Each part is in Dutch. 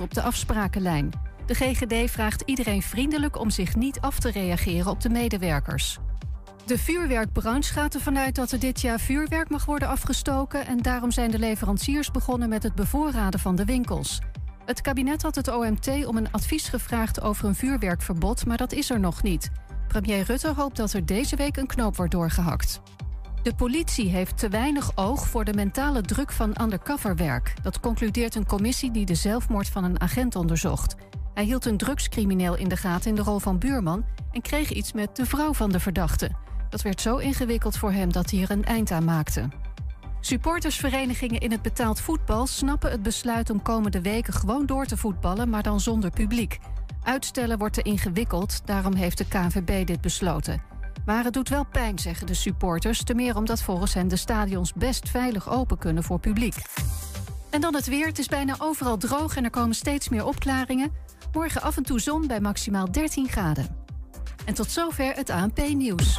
op de afsprakenlijn. De GGD vraagt iedereen vriendelijk om zich niet af te reageren op de medewerkers. De vuurwerkbranche gaat ervan uit dat er dit jaar vuurwerk mag worden afgestoken en daarom zijn de leveranciers begonnen met het bevoorraden van de winkels. Het kabinet had het OMT om een advies gevraagd over een vuurwerkverbod, maar dat is er nog niet. Premier Rutte hoopt dat er deze week een knoop wordt doorgehakt. De politie heeft te weinig oog voor de mentale druk van undercoverwerk. Dat concludeert een commissie die de zelfmoord van een agent onderzocht. Hij hield een drugscrimineel in de gaten in de rol van buurman en kreeg iets met de vrouw van de verdachte. Dat werd zo ingewikkeld voor hem dat hij er een eind aan maakte. Supportersverenigingen in het betaald voetbal snappen het besluit om komende weken gewoon door te voetballen, maar dan zonder publiek. Uitstellen wordt te ingewikkeld, daarom heeft de KNVB dit besloten. Maar het doet wel pijn, zeggen de supporters, te meer omdat volgens hen de stadions best veilig open kunnen voor publiek. En dan het weer. Het is bijna overal droog en er komen steeds meer opklaringen. Morgen af en toe zon bij maximaal 13 graden. En tot zover het ANP-nieuws.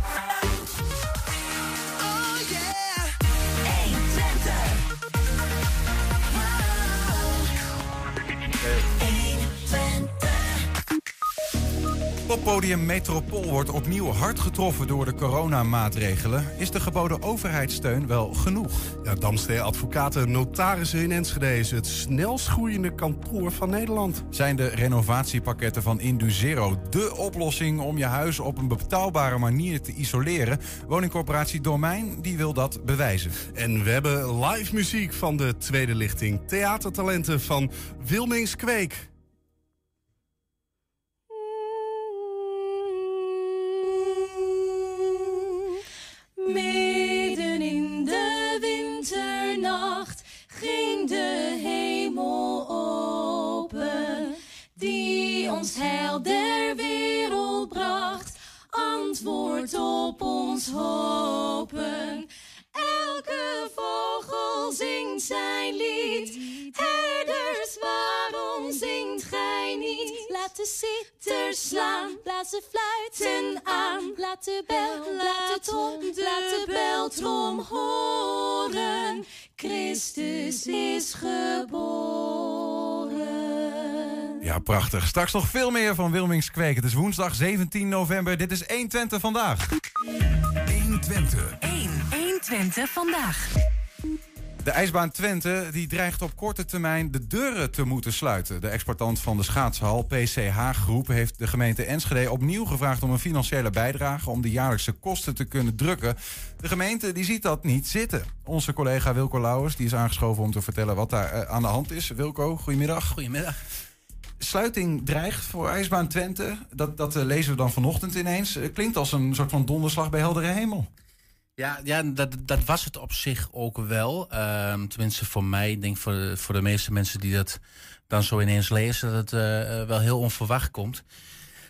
Poppodium Metropool wordt opnieuw hard getroffen door de coronamaatregelen. Is de geboden overheidssteun wel genoeg? Ja, Damstee Advocaten Notarissen in Enschede is het snelst groeiende kantoor van Nederland. Zijn de renovatiepakketten van Induzero de oplossing om je huis op een betaalbare manier te isoleren? Woningcorporatie Domein die wil dat bewijzen. En we hebben live muziek van de tweede lichting. Theatertalenten van Wilmings Kweek. Ging de hemel open, die ons heil der wereld bracht, antwoord op ons hopen. Elke vogel zingt zijn lied, herders, waarom zingt gij niet? Laat de zitters slaan, blaas de fluiten aan, laat de bel, laat de trom, laat de beltrom horen. Christus is geboren. Ja, prachtig. Straks nog veel meer van Wilmings Kweek. Het is woensdag 17 november. Dit is 120 vandaag. 120. 1. 120 vandaag. De ijsbaan Twente die dreigt op korte termijn de deuren te moeten sluiten. De exportant van de schaatshal, PCH Groep, heeft de gemeente Enschede opnieuw gevraagd om een financiële bijdrage om de jaarlijkse kosten te kunnen drukken. De gemeente die ziet dat niet zitten. Onze collega Wilco Lauwers die is aangeschoven om te vertellen wat daar eh, aan de hand is. Wilco, goedemiddag. Goedemiddag. Sluiting dreigt voor ijsbaan Twente. Dat, dat eh, lezen we dan vanochtend ineens. Eh, klinkt als een soort van donderslag bij heldere hemel. Ja, ja dat, dat was het op zich ook wel. Ehm, tenminste voor mij, ik denk voor, voor de meeste mensen die dat dan zo ineens lezen, dat het eh, eh, wel heel onverwacht komt.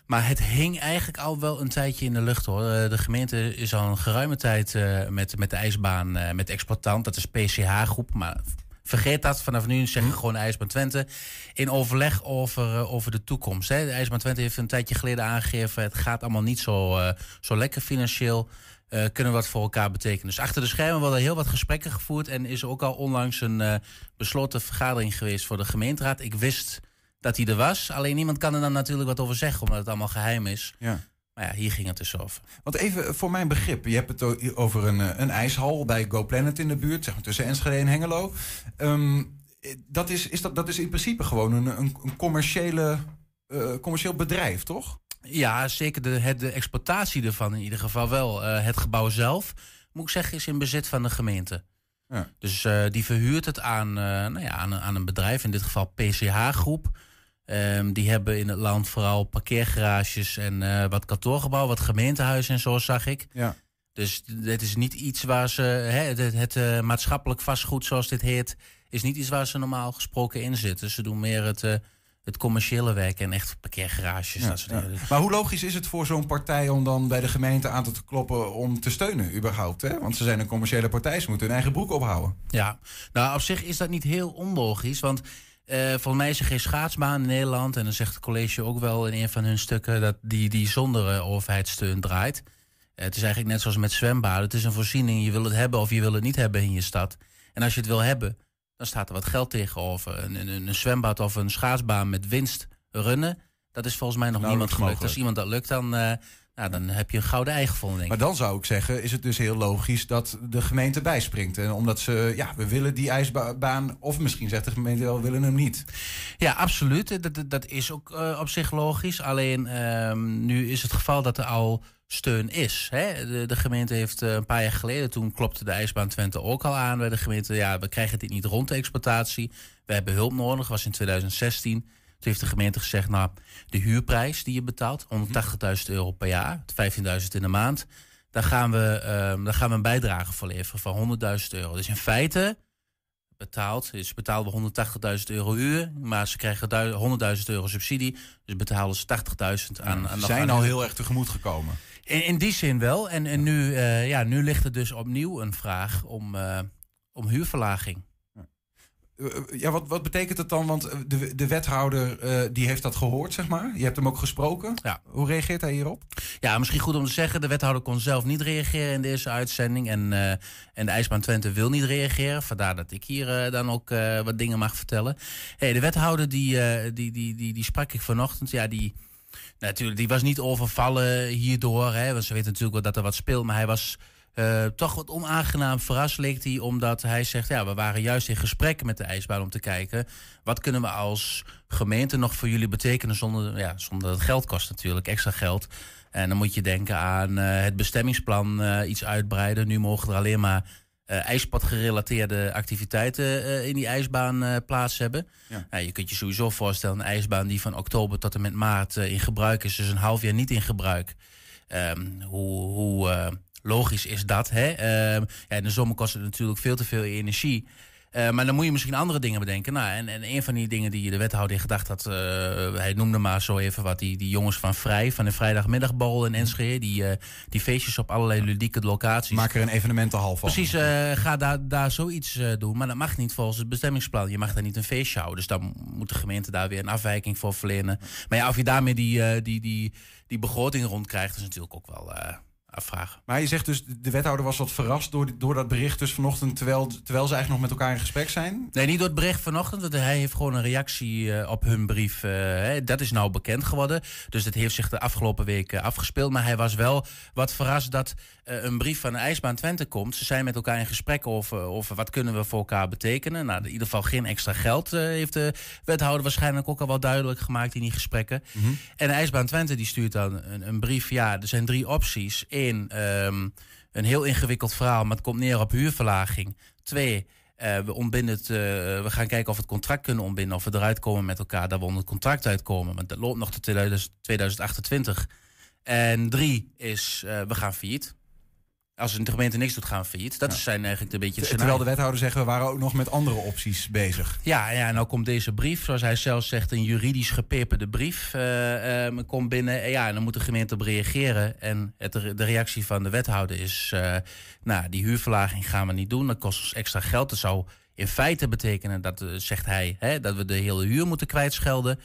Maar het hing eigenlijk al wel een tijdje in de lucht hoor. Eh, de gemeente is al een geruime tijd met, met de ijsbaan, met de exploitant, dat is PCH Groep. Maar vergeet dat, vanaf nu zeg ik gewoon IJsbaan Twente. In overleg over, over de toekomst. Hè. De IJsbaan Twente heeft een tijdje geleden aangegeven, het gaat allemaal niet zo, zo lekker financieel. Eh, kunnen wat voor elkaar betekenen. Dus achter de schermen worden heel wat gesprekken gevoerd. En is er ook al onlangs een eh, besloten vergadering geweest voor de gemeenteraad. Ik wist dat hij er was. Alleen niemand kan er dan natuurlijk wat over zeggen, omdat het allemaal geheim is. Ja. Maar ja, hier ging het dus over. Want even voor mijn begrip, je hebt het over een, eh, een ijshal bij Go Planet in de buurt, zeg maar tussen Enschede en Hengelo. Ehm, eh, dat, is, is dat, dat is in principe gewoon een, een, een commerciële, eh, commercieel bedrijf, toch? Ja, zeker de, het, de exploitatie ervan in ieder geval wel. Eh, het gebouw zelf, moet ik zeggen, is in bezit van de gemeente. Ja. Dus eh, die verhuurt het aan, eh, nou ja, aan, een- aan een bedrijf, in dit geval PCH Groep. Ehm, die hebben in het land vooral parkeergarages en wat kantoorgebouw, wat gemeentehuizen en zo zag ik. Ja. Dus dit is niet iets waar ze, hè, het, het maatschappelijk vastgoed zoals dit heet, is niet iets waar ze normaal gesproken in zitten. Ze doen meer het, het commerciële werk en echt parkeergarages. Ja, dat soort ja. dingen. Maar hoe logisch is het voor zo'n partij om dan bij de gemeente aan te kloppen om te steunen überhaupt? Hè? Want ze zijn een commerciële partij, ze moeten hun eigen broek ophouden. Ja, nou op zich is dat niet heel onlogisch. Want eh volgens mij is er geen schaatsbaan in Nederland. En dan zegt het college ook wel in een van hun stukken dat die, die zonder eh, overheidssteun draait. Eh, het is eigenlijk net zoals met zwembaden. Het is een voorziening. Je wil het hebben of je wil het niet hebben in je stad. En als je het wil hebben, dan staat er wat geld tegenover. Een, een, een zwembad of een schaatsbaan met winst runnen. Dat is volgens mij nog niemand Nauwelijks gelukt. mogelijk. Als iemand dat lukt, dan, eh, nou, dan heb je een gouden ei gevonden, denk ik. Maar dan zou ik zeggen, is het dus heel logisch dat de gemeente bijspringt. En omdat ze, ja, we willen die ijsbaan, of misschien zegt de gemeente wel, we willen hem niet. Ja, absoluut. Dat, dat- is ook eh, op zich logisch. Alleen ehm, nu is het geval dat er al steun is. Hè? De, de gemeente heeft eh, een paar jaar geleden, toen klopte de ijsbaan Twente ook al aan bij de gemeente. Ja, we krijgen dit niet rond de exploitatie. We hebben hulp nodig, was in 2016. Toen heeft de gemeente gezegd, nou, de huurprijs die je betaalt, 180.000 euro per jaar, 15.000 in de maand. Daar gaan, we, ehm, daar gaan we een bijdrage voor leveren van 100.000 euro. Dus in feite betaald. Dus betalen we 180.000 euro huur, maar ze krijgen du- 100.000 euro subsidie. Dus betalen ze 80.000 aan, aan Ze zijn al heel erg tegemoet gekomen. In, in die zin wel. En, en nu, eh, ja, nu ligt er dus opnieuw een vraag om, eh, om huurverlaging. Eh, Ja, wat, wat betekent het dan? Want eh, de, de wethouder eh, die heeft dat gehoord, zeg maar. Je hebt hem ook gesproken. Ja. Hoe reageert hij hierop? Ja, misschien goed om te zeggen, de wethouder kon zelf niet reageren in deze uitzending. En, en de IJsbaan Twente wil niet reageren. Vandaar dat ik hier dan ook wat dingen mag vertellen. Hey, de wethouder die, die, die, die, die sprak ik vanochtend. Ja, die, natuurlijk, die was niet overvallen hierdoor. Hè, want ze weten natuurlijk wel dat er wat speelt. Maar hij was eh, toch wat onaangenaam verrast, leek hij. Omdat hij zegt, ja, we waren juist in gesprek met de ijsbaan om te kijken... wat kunnen we als gemeente nog voor jullie betekenen zonder, ja, zonder dat het geld kost natuurlijk, extra geld... En dan moet je denken aan eh, het bestemmingsplan eh, iets uitbreiden. Nu mogen er alleen maar eh ijspadgerelateerde activiteiten in die ijsbaan plaats hebben. Ja. Je kunt je sowieso voorstellen, een ijsbaan die van oktober tot en met maart in gebruik is, dus een half jaar niet in gebruik. Ehm, hoe hoe logisch is dat? Hè? Ehm, ja, in de zomer kost het natuurlijk veel te veel energie. Eh, maar dan moet je misschien andere dingen bedenken. Nou, en, en een van die dingen die de wethouder in gedacht had, eh, hij noemde maar zo even wat, die, die jongens van Vrij, van de vrijdagmiddagborrel in Enschede, die, eh, die feestjes op allerlei ludieke locaties. Maak er een evenementenhal van. Precies, eh, ga daar, daar zoiets doen. Maar dat mag niet volgens het bestemmingsplan. Je mag daar niet een feestje houden. Dus dan moet de gemeente daar weer een afwijking voor verlenen. Maar ja, of je daarmee die, die, die, die begroting rondkrijgt, is natuurlijk ook wel afvragen. Maar je zegt dus, de wethouder was wat verrast door, door dat bericht dus vanochtend... Terwijl, terwijl ze eigenlijk nog met elkaar in gesprek zijn. Nee, niet door het bericht vanochtend. Want hij heeft gewoon een reactie eh, op hun brief. eh, hè, dat is nou bekend geworden. Dus dat heeft zich de afgelopen week afgespeeld. Maar hij was wel wat verrast dat eh, een brief van de IJsbaan Twente komt. Ze zijn met elkaar in gesprek over, over wat kunnen we voor elkaar betekenen. Nou, in ieder geval geen extra geld heeft de wethouder waarschijnlijk ook al wel duidelijk gemaakt in die gesprekken. En de IJsbaan Twente die stuurt dan een, een brief. Ja, er zijn drie opties. Eén, ehm, een heel ingewikkeld verhaal, maar het komt neer op huurverlaging. Twee, eh, we, ontbinden het, eh, we gaan kijken of we het contract kunnen ontbinden. Of we eruit komen met elkaar, dat we onder het contract uitkomen. Want dat loopt nog tot 2000 2028. En drie is, eh, we gaan failliet. Als de gemeente niks doet, gaan we failliet. Dat zijn eigenlijk een beetje het Terwijl de wethouder zegt, we waren ook nog met andere opties bezig. Ja, ja, en nou komt deze brief, zoals hij zelf zegt, een juridisch gepeperde brief. ehm, komt binnen. En ja, en dan moet de gemeente op reageren. En het, de reactie van de wethouder is: eh, nou, die huurverlaging gaan we niet doen. Dat kost ons extra geld. Dat zou in feite betekenen dat, eh, zegt hij, hè, dat we de hele huur moeten kwijtschelden.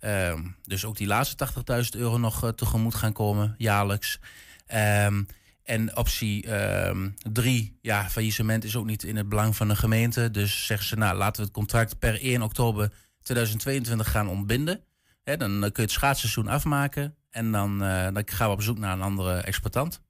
Ehm, dus ook die laatste 80.000 euro nog tegemoet gaan komen, jaarlijks. Ehm, en optie ehm, drie, ja, faillissement is ook niet in het belang van de gemeente. Dus zeggen ze, nou, laten we het contract per 1 oktober 2022 gaan ontbinden. Hè, dan eh, kun je het schaatsseizoen afmaken. En dan, eh, dan gaan we op zoek naar een andere exploitant.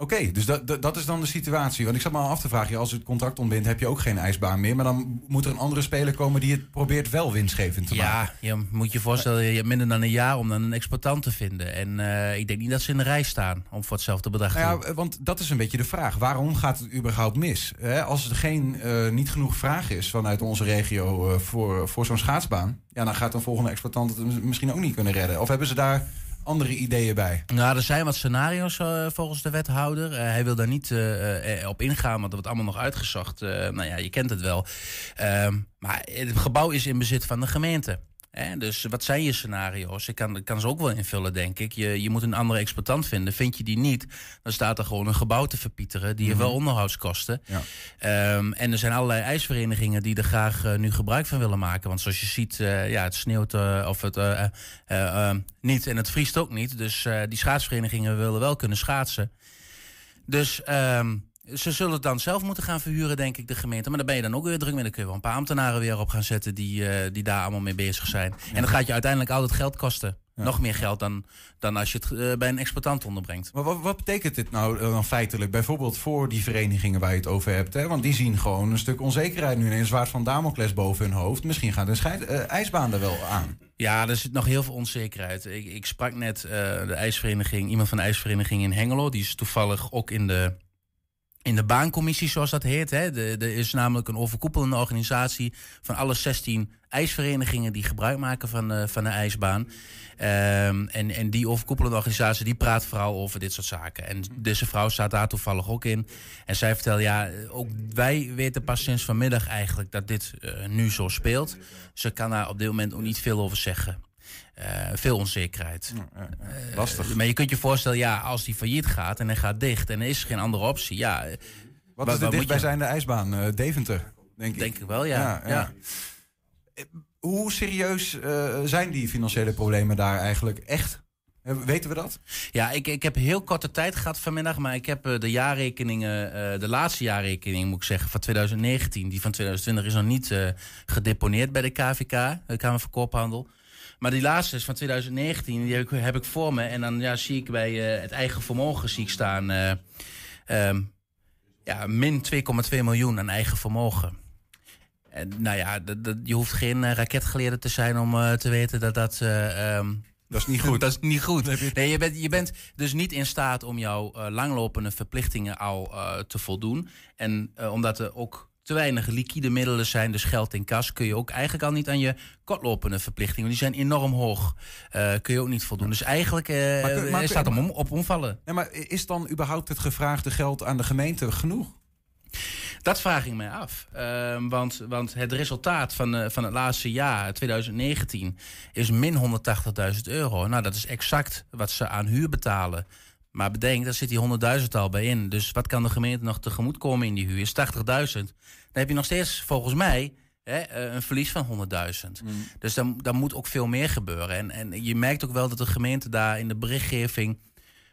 Oké, dus dat, dat, dat is dan de situatie. Want ik zat me al af te vragen, als het contract ontbindt, heb je ook geen ijsbaan meer. Maar dan moet er een andere speler komen die het probeert wel winstgevend te maken. Ja, je moet je voorstellen, je hebt minder dan een jaar om dan een exploitant te vinden. En eh, ik denk niet dat ze in de rij staan om voor hetzelfde bedrag te Nou ja, want dat is een beetje de vraag. Waarom gaat het überhaupt mis? Als er geen, eh, niet genoeg vraag is vanuit onze regio eh, voor, voor zo'n schaatsbaan... Ja, dan gaat een volgende exploitant het misschien ook niet kunnen redden. Of hebben ze daar andere ideeën bij? Nou, er zijn wat scenario's eh, volgens de wethouder. Eh, hij wil daar niet eh, op ingaan, want dat wordt allemaal nog uitgezocht. Nou ja, je kent het wel. Ehm, maar het gebouw is in bezit van de gemeente. Hè, dus wat zijn je scenario's? Ik kan, ik kan ze ook wel invullen, denk ik. Je, je moet een andere exploitant vinden. Vind je die niet, dan staat er gewoon een gebouw te verpieteren. Die heeft wel onderhoudskosten. Ja. Ehm, en er zijn allerlei ijsverenigingen die er graag eh, nu gebruik van willen maken. Want zoals je ziet, eh, ja, het sneeuwt eh, of het eh, eh, eh, niet en het vriest ook niet. Dus die schaatsverenigingen willen wel kunnen schaatsen. Dus ehm, ze zullen het dan zelf moeten gaan verhuren, denk ik, de gemeente. Maar daar ben je dan ook weer druk mee. Dan kun je wel een paar ambtenaren weer op gaan zetten die, eh, die daar allemaal mee bezig zijn. En dat gaat je uiteindelijk altijd geld kosten. Nog meer geld dan, dan als je het eh, bij een exploitant onderbrengt. Maar wat, wat betekent dit nou eh, dan feitelijk? Bijvoorbeeld voor die verenigingen waar je het over hebt. Hè? Want die zien gewoon een stuk onzekerheid nu. En een zwaard van Damocles boven hun hoofd. Misschien gaat scheid, eh, ijsbaan er wel aan. Ja, er zit nog heel veel onzekerheid. Ik, ik sprak net de ijsvereniging, iemand van de ijsvereniging in Hengelo. Die is toevallig ook in de, in de baancommissie, zoals dat heet. Hè. Er is namelijk een overkoepelende organisatie van alle 16 ijsverenigingen die gebruik maken van, eh, van de ijsbaan. Ehm, en, en die overkoepelende organisatie die praat vooral over dit soort zaken. En deze vrouw staat daar toevallig ook in. En zij vertelt, ja, ook wij weten pas sinds vanmiddag eigenlijk dat dit eh, nu zo speelt. Ze kan daar op dit moment ook niet veel over zeggen. Eh, veel onzekerheid. Eh, lastig. maar je kunt je voorstellen, ja, als die failliet gaat en hij gaat dicht en er is geen andere optie, ja. eh, Wat waar- is de dichtbijzijnde ijsbaan? Deventer, denk ik. Denk ik wel, ja. ja. Hoe serieus zijn die financiële problemen daar eigenlijk echt? Weten we dat? Ja, ik, ik heb heel korte tijd gehad vanmiddag, maar ik heb de jaarrekeningen, de laatste jaarrekening moet ik zeggen, van 2019. Die van 2020 is nog niet gedeponeerd bij de KVK, de Kamer van Koophandel. Maar die laatste is van 2019, die heb ik, heb ik voor me. En dan ja, zie ik bij eh, het eigen vermogen zie ik staan, eh, ehm, ja, min 2,2 miljoen aan eigen vermogen. En, nou ja, je hoeft geen eh, raketgeleerde te zijn om te weten dat dat... eh, ehm, Dat is niet goed. dat is niet goed. Nee, je, bent, je bent dus niet in staat om jouw langlopende verplichtingen al te voldoen. En omdat er ook te weinig liquide middelen zijn, dus geld in kas, kun je ook eigenlijk al niet aan je kortlopende verplichtingen. Die zijn enorm hoog. eh, kun je ook niet voldoen. Dus eigenlijk eh Maar maar staat om, op omvallen. Nee, maar is dan überhaupt het gevraagde geld aan de gemeente genoeg? Dat vraag ik mij af. Ehm, want, want het resultaat van, eh, van het laatste jaar, 2019, is min 180.000 euro. Nou, dat is exact wat ze aan huur betalen. Maar bedenk, daar zit die 100.000 al bij in. Dus wat kan de gemeente nog tegemoet komen in die huur? Is 80.000. Dan heb je nog steeds, volgens mij, hè, eh, een verlies van 100.000. Dus dan, dan moet ook veel meer gebeuren. En, en je merkt ook wel dat de gemeente daar in de berichtgeving...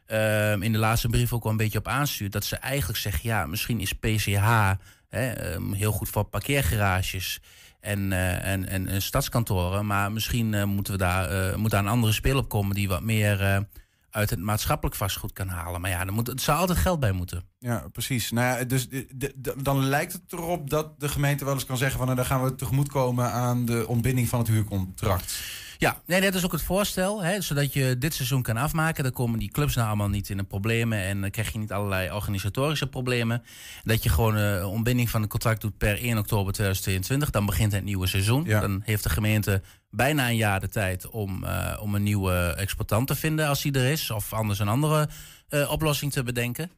ehm, in de laatste brief ook wel een beetje op aanstuurt. Dat ze eigenlijk zeggen, ja, misschien is PCH hè, ehm, heel goed voor parkeergarages en, eh, en, en, en stadskantoren. Maar misschien eh, moeten we daar, moet daar een andere speel op komen die wat meer uit het maatschappelijk vastgoed kan halen. Maar ja, er, moet, er zou altijd geld bij moeten. Ja, precies. Nou ja, dus de- de- dan lijkt het erop dat de gemeente wel eens kan zeggen van nou, dan gaan we tegemoetkomen aan de ontbinding van het huurcontract. Ja, nee, dat is ook het voorstel. Hè, zodat je dit seizoen kan afmaken. Dan komen die clubs nou allemaal niet in de problemen. En dan krijg je niet allerlei organisatorische problemen. Dat je gewoon eh, een ontbinding van het contract doet per 1 oktober 2022. Dan begint het nieuwe seizoen. Ja. Dan heeft de gemeente bijna een jaar de tijd om, eh, om een nieuwe exploitant te vinden als die er is. Of anders een andere eh, oplossing te bedenken.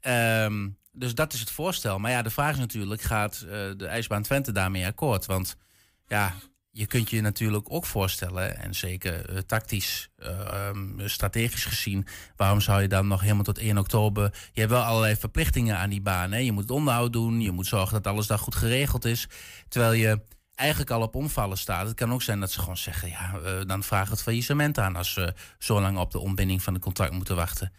Ehm, dus dat is het voorstel. Maar ja, de vraag is natuurlijk, gaat eh, de IJsbaan Twente daarmee akkoord? Want ja, je kunt je natuurlijk ook voorstellen, en zeker eh, tactisch, ehm, strategisch gezien, waarom zou je dan nog helemaal tot 1 oktober. Je hebt wel allerlei verplichtingen aan die baan. Hè? Je moet het onderhoud doen, je moet zorgen dat alles daar goed geregeld is. Terwijl je eigenlijk al op omvallen staat. Het kan ook zijn dat ze gewoon zeggen: ja, eh, dan we het faillissement aan als we zo lang op de ontbinding van het contract moeten wachten.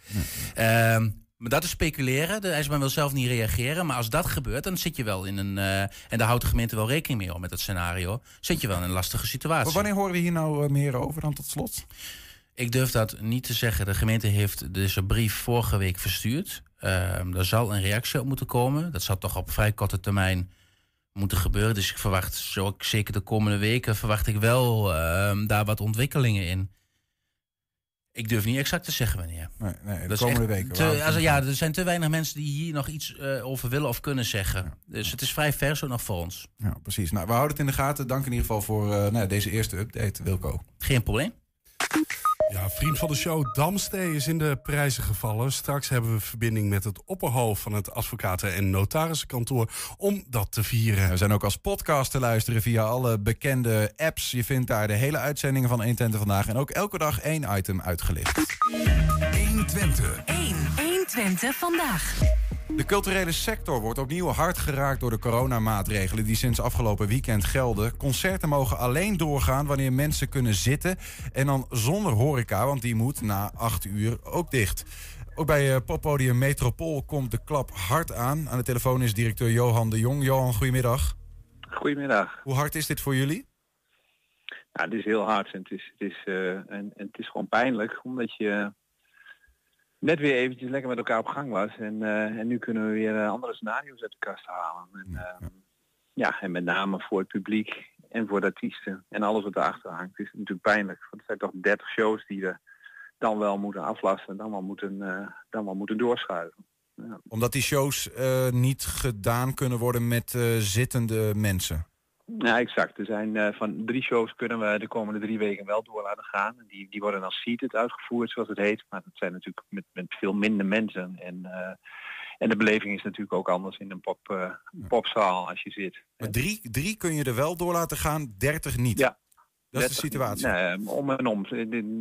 Ehm, maar dat is speculeren. De IJsbaan wil zelf niet reageren. Maar als dat gebeurt, dan zit je wel in een. eh, en daar houdt de gemeente wel rekening mee om met dat scenario. Zit je wel in een lastige situatie. Maar wanneer horen we hier nou eh, meer over dan tot slot? Ik durf dat niet te zeggen. De gemeente heeft deze brief vorige week verstuurd. Ehm er zal een reactie op moeten komen. Dat zal toch op vrij korte termijn moeten gebeuren. Dus ik verwacht, zo zeker de komende weken, verwacht ik wel ehm, daar wat ontwikkelingen in. Ik durf niet exact te zeggen wanneer. Nee, nee, de komende weken. te- also, ja, er zijn te weinig mensen die hier nog iets eh, over willen of kunnen zeggen. Dus het is vrij vers ook nog voor ons. ja, precies. Nou, we houden het in de gaten. Dank in ieder geval voor eh, nou, deze eerste update, Wilco. Geen probleem. Ja, vriend van de show Damstee is in de prijzen gevallen. Straks hebben we verbinding met het opperhoofd van het advocaten- en notarissenkantoor om dat te vieren. We zijn ook als podcast te luisteren via alle bekende apps. Je vindt daar de hele uitzendingen van 120 vandaag en ook elke dag één item uitgelicht. 120. 1. 120 vandaag. De culturele sector wordt opnieuw hard geraakt door de coronamaatregelen die sinds afgelopen weekend gelden. Concerten mogen alleen doorgaan wanneer mensen kunnen zitten en dan zonder horeca, want die moet na 8 uur ook dicht. Ook bij eh, poppodium Metropool komt de klap hard aan. Aan de telefoon is directeur Johan de Jong. Johan, goedemiddag. Goedemiddag. Hoe hard is dit voor jullie? Nou, het is heel hard en het is, het is, eh, en, en het is gewoon pijnlijk omdat je net weer eventjes lekker met elkaar op gang was. En, eh, en nu kunnen we weer eh, andere scenario's uit de kast halen. En, eh, ja, en met name voor het publiek en voor de artiesten en alles wat erachter hangt. Het is natuurlijk pijnlijk. Want het zijn toch 30 shows die we dan wel moeten aflasten, dan wel moeten, eh, dan wel moeten doorschuiven. Ja. Omdat die shows niet gedaan kunnen worden met zittende mensen. Ja, exact. Er zijn eh, van drie shows kunnen we de komende drie weken wel door laten gaan. Die, die worden als seated uitgevoerd, zoals het heet. Maar dat zijn natuurlijk met, met veel minder mensen. En, eh, en de beleving is natuurlijk ook anders in een pop, eh, popzaal als je zit. Maar drie, drie kun je er wel door laten gaan, 30 niet. Ja. Dat is de situatie. Nee, om en om.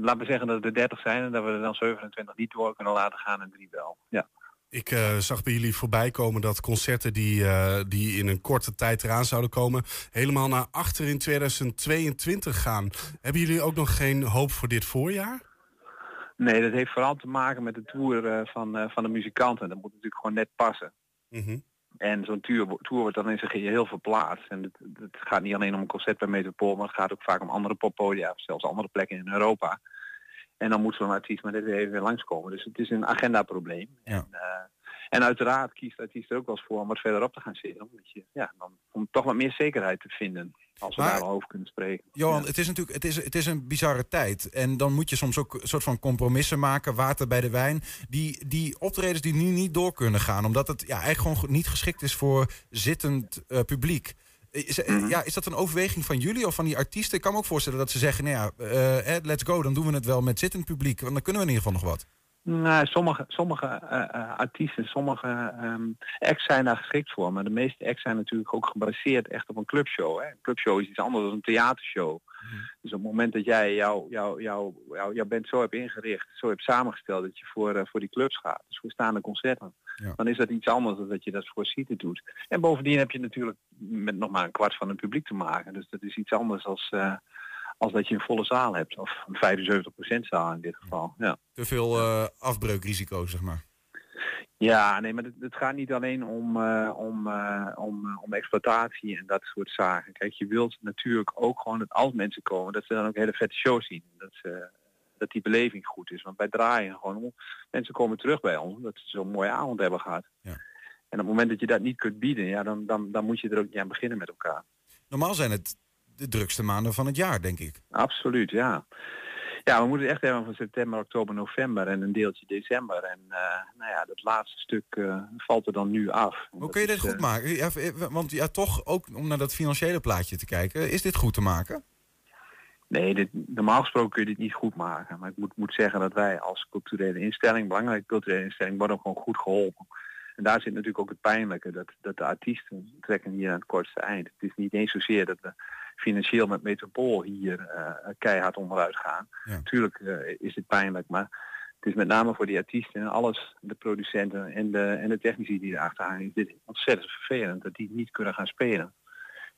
Laten we zeggen dat er 30 zijn en dat we er dan 27 niet door kunnen laten gaan en drie wel. Ja. Ik eh, zag bij jullie voorbij komen dat concerten die, eh, die in een korte tijd eraan zouden komen, helemaal naar achter in 2022 gaan. Hebben jullie ook nog geen hoop voor dit voorjaar? Nee, dat heeft vooral te maken met de tour eh, van, van de muzikanten. Dat moet natuurlijk gewoon net passen. Mhm. En zo'n tour, tour wordt dan in zijn geheel verplaatst. En het, het gaat niet alleen om een concert bij Metropool, maar het gaat ook vaak om andere poppodia, zelfs andere plekken in Europa. En dan moet zo'n artiest maar net weer even weer langskomen. Dus het is een agendaprobleem. En, eh, en uiteraard kiest de artiest er ook wel eens voor om wat verderop te gaan zitten. Omdat je, ja, dan, om toch wat meer zekerheid te vinden. Als we Maar- daar al over kunnen spreken. Johan, het is natuurlijk het is, het is een bizarre tijd. En dan moet je soms ook een soort van compromissen maken, water bij de wijn. Die, die optredens die nu niet door kunnen gaan, omdat het ja, eigenlijk gewoon niet geschikt is voor zittend eh, publiek. Is, eh, ja, is dat een overweging van jullie of van die artiesten? Ik kan me ook voorstellen dat ze zeggen, nou ja, eh, eh, let's go, dan doen we het wel met zittend publiek. Want dan kunnen we in ieder geval nog wat. Nou, sommige, sommige eh, eh, artiesten, sommige ehm acts zijn daar geschikt voor. Maar de meeste acts zijn natuurlijk ook gebaseerd echt op een clubshow. Hè. Een clubshow is iets anders dan een theatershow. Dus op het moment dat jij jouw jou, jou, jou, jouw band zo hebt ingericht, zo hebt samengesteld dat je voor, eh, voor die clubs gaat, dus voor staande concerten, Ja. dan is dat iets anders dan dat je dat voor seated doet. En bovendien heb je natuurlijk met nog maar een kwart van het publiek te maken. Dus dat is iets anders als, eh, als dat je een volle zaal hebt. Of een 75% zaal in dit geval. Ja. Te veel eh, afbreukrisico, zeg maar. Ja, nee, maar het, het gaat niet alleen om, eh, om, om, om exploitatie en dat soort zaken. Kijk, je wilt natuurlijk ook gewoon dat als mensen komen, dat ze dan ook hele vette shows zien. Dat, ze, dat die beleving goed is. Want wij draaien gewoon om. Mensen komen terug bij ons omdat ze zo'n mooie avond hebben gehad. Ja. En op het moment dat je dat niet kunt bieden, ja, dan, dan, dan moet je er ook niet aan beginnen met elkaar. Normaal zijn het de drukste maanden van het jaar, denk ik. Absoluut, ja. Ja, we moeten echt hebben van september, oktober, november en een deeltje december. En eh, nou ja, dat laatste stuk eh, valt er dan nu af. Hoe kun je is, dit goed eh, maken? Ja, want ja, toch ook om naar dat financiële plaatje te kijken, is dit goed te maken? Nee, dit, normaal gesproken kun je dit niet goed maken. Maar ik moet, moet zeggen dat wij als culturele instelling, belangrijke culturele instelling, worden ook gewoon goed geholpen. En daar zit natuurlijk ook het pijnlijke, dat, dat de artiesten trekken hier aan het kortste eind. Het is niet eens zozeer dat we financieel met Metropool hier eh, keihard onderuit gaan. Ja. Natuurlijk eh, is het pijnlijk, maar het is met name voor die artiesten en alles, de producenten en de, en de technici die erachter hangen, is dit ontzettend vervelend dat die niet kunnen gaan spelen.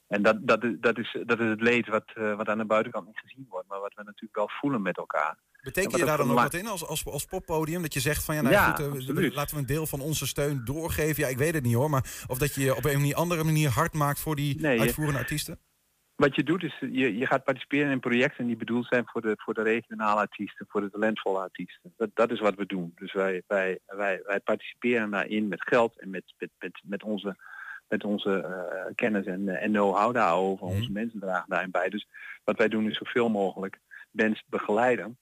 En dat, dat, is, dat, is, dat is het leed wat, eh, wat aan de buitenkant niet gezien wordt, maar wat we natuurlijk wel voelen met elkaar. Betekent je daar dan ook wat in als, als, als poppodium? Dat je zegt van ja, nou Ja, goed, eh, laten we een deel van onze steun doorgeven. Ja, ik weet het niet hoor, maar of dat je je op een manier, andere manier hard maakt voor die Nee, je- uitvoerende artiesten? Wat je doet is, je, je gaat participeren in projecten die bedoeld zijn voor de, voor de regionale artiesten, voor de talentvolle artiesten. Dat, dat is wat we doen. Dus wij, wij, wij, wij participeren daarin met geld en met, met, met, met onze, met onze eh, kennis en, eh, en know-how daarover. Mhm. Onze mensen dragen daarin bij. Dus wat wij doen is zoveel mogelijk bands begeleiden.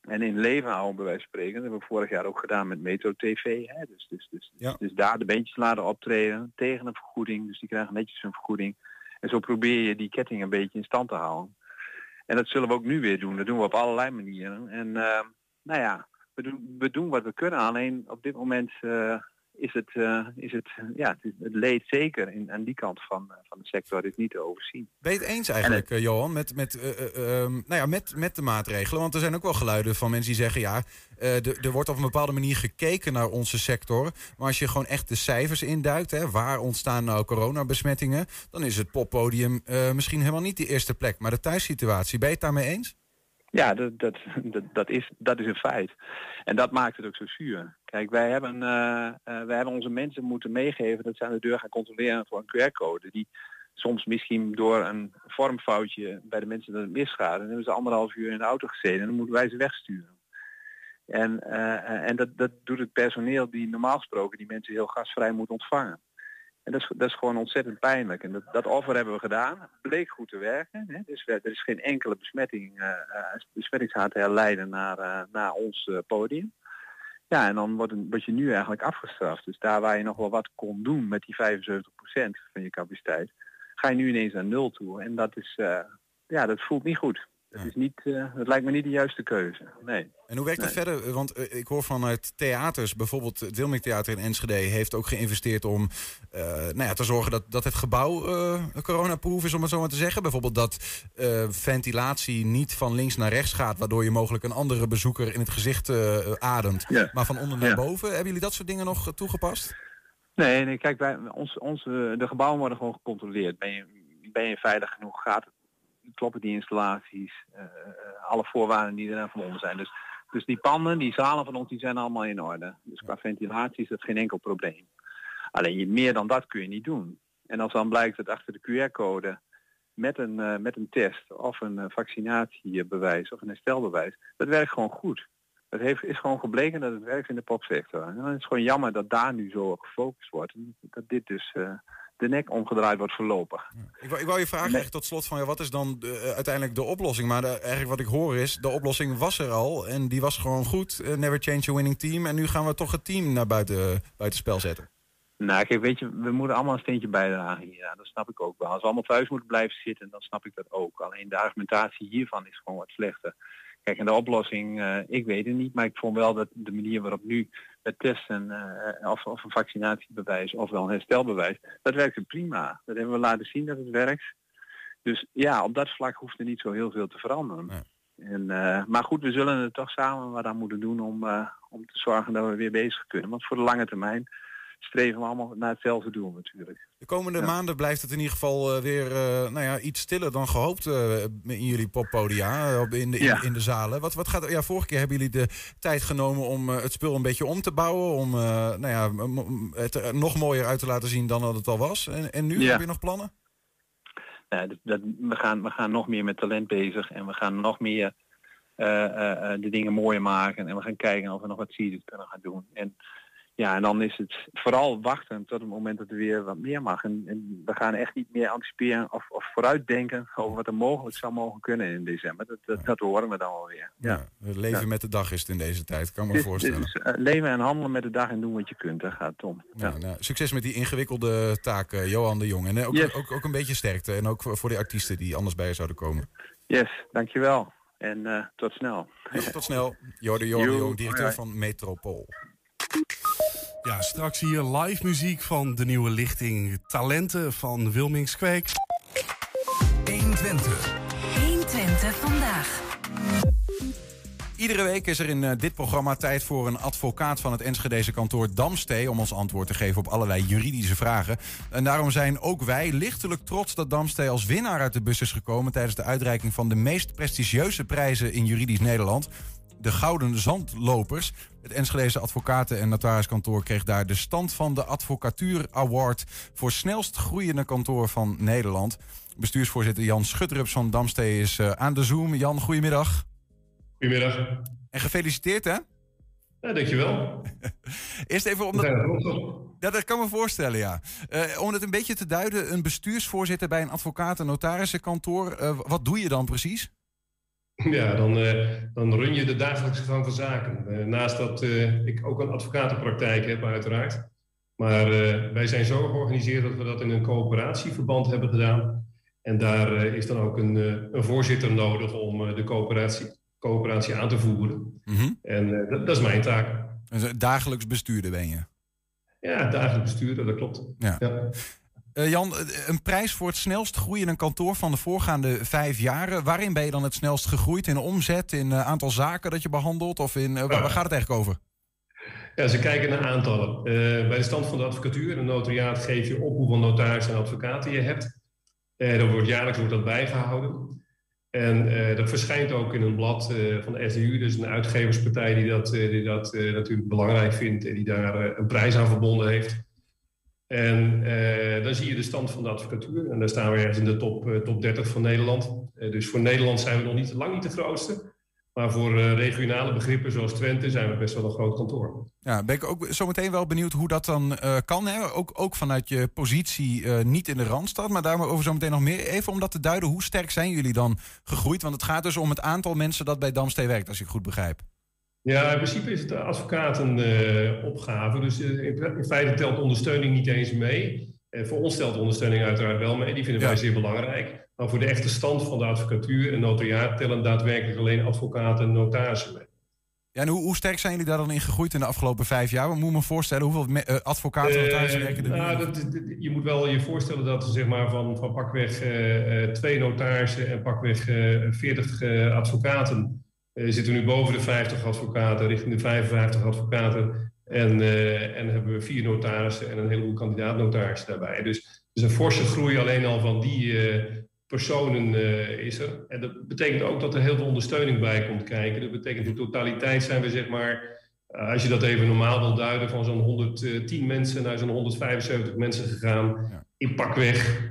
En in leven houden bij wijze van spreken. Dat hebben we vorig jaar ook gedaan met Metro TV. Hè? Dus, dus, dus, Ja. dus daar de bandjes laten optreden tegen een vergoeding. Dus die krijgen netjes een vergoeding. En zo probeer je die ketting een beetje in stand te houden. En dat zullen we ook nu weer doen. Dat doen we op allerlei manieren. En eh, nou ja, we doen, we doen wat we kunnen. Alleen op dit moment uh, is het, uh, is het, ja, het, het leed zeker in, aan die kant van, van de sector is niet te overzien. Ben je het eens eigenlijk, het, Johan, met, met, um, nou ja, met, met de maatregelen? Want er zijn ook wel geluiden van mensen die zeggen, ja, er wordt op een bepaalde manier gekeken naar onze sector. Maar als je gewoon echt de cijfers induikt, hè, waar ontstaan nou coronabesmettingen, dan is het poppodium misschien helemaal niet de eerste plek. Maar de thuissituatie, ben je het daarmee eens? Ja, dat, dat, dat, is, dat is een feit. En dat maakt het ook zo zuur. Kijk, wij hebben, uh, uh, wij hebben onze mensen moeten meegeven dat ze aan de deur gaan controleren voor een QR-code. Die soms misschien door een vormfoutje bij de mensen dat het misgaat. En dan hebben ze anderhalf uur in de auto gezeten en dan moeten wij ze wegsturen. En, uh, en dat, dat doet het personeel die normaal gesproken die mensen heel gastvrij moet ontvangen. En dat is, dat is gewoon ontzettend pijnlijk. En dat, dat offer hebben we gedaan. Het bleek goed te werken. Hè? Dus er is geen enkele besmetting, uh, besmettingshaat herleiden naar, naar ons podium. Ja, en dan wordt, word je nu eigenlijk afgestraft. Dus daar waar je nog wel wat kon doen met die 75% van je capaciteit, ga je nu ineens naar nul toe. En dat is, ja, dat voelt niet goed. Het, is niet, uh, het lijkt me niet de juiste keuze. Nee. En hoe werkt dat nee. verder? Want uh, ik hoor vanuit theaters, bijvoorbeeld het Wilming Theater in Enschede, heeft ook geïnvesteerd om uh, nou ja, te zorgen dat, dat het gebouw coronaproof is, om het zo maar te zeggen. Bijvoorbeeld dat ventilatie niet van links naar rechts gaat, waardoor je mogelijk een andere bezoeker in het gezicht ademt, ja. maar van onder naar ja. boven. Hebben jullie dat soort dingen nog toegepast? Nee, nee kijk, wij, ons, onze, de gebouwen worden gewoon gecontroleerd. Ben je, ben je veilig genoeg? Gaat het kloppen die installaties, uh, alle voorwaarden die er van onder zijn. Dus, dus die panden, die zalen van ons, die zijn allemaal in orde. Dus qua ventilatie is dat geen enkel probleem. Alleen je, meer dan dat kun je niet doen. En als dan blijkt dat achter de QR-code met een, uh, met een test of een uh, vaccinatiebewijs of een herstelbewijs, dat werkt gewoon goed. Het heeft, is gewoon gebleken dat het werkt in de popsector. En dan is het gewoon jammer dat daar nu zo op gefocust wordt. En dat dit dus uh, de nek omgedraaid wordt voorlopig. Ik, wou, ik wou je vragen nee. tot slot van ja, wat is dan de, uh, uiteindelijk de oplossing? Maar de, eigenlijk wat ik hoor is, de oplossing was er al en die was gewoon goed. Uh, never change a winning team. En nu gaan we toch het team naar buiten, buiten spel zetten. Nou, kijk, weet je, we moeten allemaal een steentje bijdragen hier. Ja, dat snap ik ook wel. Als we allemaal thuis moeten blijven zitten, dan snap ik dat ook. Alleen de argumentatie hiervan is gewoon wat slechter. Kijk, en de oplossing, uh, ik weet het niet, maar ik vond wel dat de manier waarop nu het testen uh, of, of, een vaccinatiebewijs of wel een herstelbewijs, dat werkte prima. Dat hebben we laten zien dat het werkt. Dus ja, op dat vlak hoeft er niet zo heel veel te veranderen. En, uh, maar goed, we zullen het toch samen wat aan moeten doen om, om te zorgen dat we weer bezig kunnen. Want voor de lange termijn streven we allemaal naar hetzelfde doel natuurlijk. De komende ja. maanden blijft het in ieder geval uh, weer uh, nou ja, iets stiller dan gehoopt uh, in jullie poppodia, in de, in, ja. in de zalen. Wat, wat gaat, ja, vorige keer hebben jullie de tijd genomen om het spul een beetje om te bouwen, om nou ja, het er nog mooier uit te laten zien dan dat het al was. En, en nu ja. heb je nog plannen? Dat, dat, we, gaan, we gaan nog meer met talent bezig en we gaan nog meer de dingen mooier maken en we gaan kijken of we nog wat series kunnen gaan doen. En, ja, en dan is het vooral wachten tot het moment dat er weer wat meer mag. En, en we gaan echt niet meer anticiperen of, of vooruitdenken over wat er mogelijk zou mogen kunnen in december. Dat, dat, dat horen we dan alweer. Ja. ja leven ja. met de dag is het in deze tijd, kan me dus, voorstellen. Dus, uh, leven en handelen met de dag en doen wat je kunt, daar gaat Tom. Ja. Nou, succes met die ingewikkelde taak, uh, Johan de Jong. En uh, ook, yes. ook, ook een beetje sterkte. En ook voor de artiesten die anders bij je zouden komen. Yes, dankjewel. En tot snel. tot snel. Johan de Jong, directeur van Metropool. Ja, straks hier live muziek van de nieuwe lichting Talenten van Wilmings Kweek. 120. 120 vandaag. Iedere week is er in uh, dit programma tijd voor een advocaat van het Enschedeze kantoor Damstee... om ons antwoord te geven op allerlei juridische vragen. En daarom zijn ook wij lichtelijk trots dat Damstee als winnaar uit de bus is gekomen... tijdens de uitreiking van de meest prestigieuze prijzen in juridisch Nederland de Gouden Zandlopers. Het Enschedeze advocaten- en notariskantoor kreeg daar de stand van de Advocatuur Award voor snelst groeiende kantoor van Nederland. Bestuursvoorzitter Jan Schutrups van Damstee is uh, aan de Zoom. Jan, goedemiddag. Goedemiddag. En gefeliciteerd hè? Ja, dankjewel. Eerst even om dat... Ja, dat kan me voorstellen, ja. Uh, om het een beetje te duiden, een bestuursvoorzitter bij een advocaten- en notarissenkantoor. Uh, wat doe je dan precies? Ja, dan, uh, dan run je de dagelijkse gang van zaken. Uh, naast dat uh, ik ook een advocatenpraktijk heb, uiteraard. Maar wij zijn zo georganiseerd dat we dat in een coöperatieverband hebben gedaan. En daar is dan ook een, een voorzitter nodig om de coöperatie, coöperatie aan te voeren. Mhm. En dat, dat is mijn taak. Dus dagelijks bestuurder ben je? Ja, dagelijks bestuurder, dat klopt. Ja. Jan, een prijs voor het snelst groeiende kantoor van de voorgaande vijf jaren. Waarin ben je dan het snelst gegroeid? In omzet, in aantal zaken dat je behandelt? Of in, waar, waar gaat het eigenlijk over? Ja, ze kijken naar aantallen. Uh, bij de stand van de advocatuur, een notariaat, geef je op hoeveel notarissen en advocaten je hebt. Uh, dat wordt, jaarlijks wordt dat bijgehouden. En uh, dat verschijnt ook in een blad van de SDU, dus een uitgeverspartij die dat, die dat natuurlijk belangrijk vindt en die daar een prijs aan verbonden heeft. En dan zie je de stand van de advocatuur. En daar staan we ergens in de top, top 30 van Nederland. dus voor Nederland zijn we nog niet, lang niet de grootste. Maar voor regionale begrippen zoals Twente zijn we best wel een groot kantoor. Ja, ben ik ook zometeen wel benieuwd hoe dat dan kan. Hè? Ook, ook vanuit je positie niet in de Randstad. Maar daarover zometeen nog meer. Even om dat te duiden, hoe sterk zijn jullie dan gegroeid? Want het gaat dus om het aantal mensen dat bij Damstee werkt, als ik goed begrijp. Ja, in principe is het advocatenopgave. dus in, feite telt ondersteuning niet eens mee. voor ons telt ondersteuning uiteraard wel mee. Die vinden wij zeer belangrijk. Maar voor de echte stand van de advocatuur en notariaat tellen daadwerkelijk alleen advocaten en notarissen mee. Ja, en hoe, hoe, sterk zijn jullie daar dan in gegroeid in de afgelopen vijf jaar? Wat moet me voorstellen? Hoeveel uh, advocaten en notarissen werken er nou, dat, Je moet wel je voorstellen dat zeg maar, van, van pakweg uh, twee notarissen en pakweg uh, 40 advocaten... zitten we nu boven de 50 advocaten, richting de 55 advocaten. En, en hebben we vier notarissen en een heleboel kandidaat-notarissen daarbij. Dus, dus een forse groei alleen al van die personen uh, is er. En dat betekent ook dat er heel veel ondersteuning bij komt kijken. Dat betekent in totaliteit zijn we zeg maar, als je dat even normaal wil duiden, van zo'n 110 mensen naar zo'n 175 mensen gegaan. Ja. In pakweg,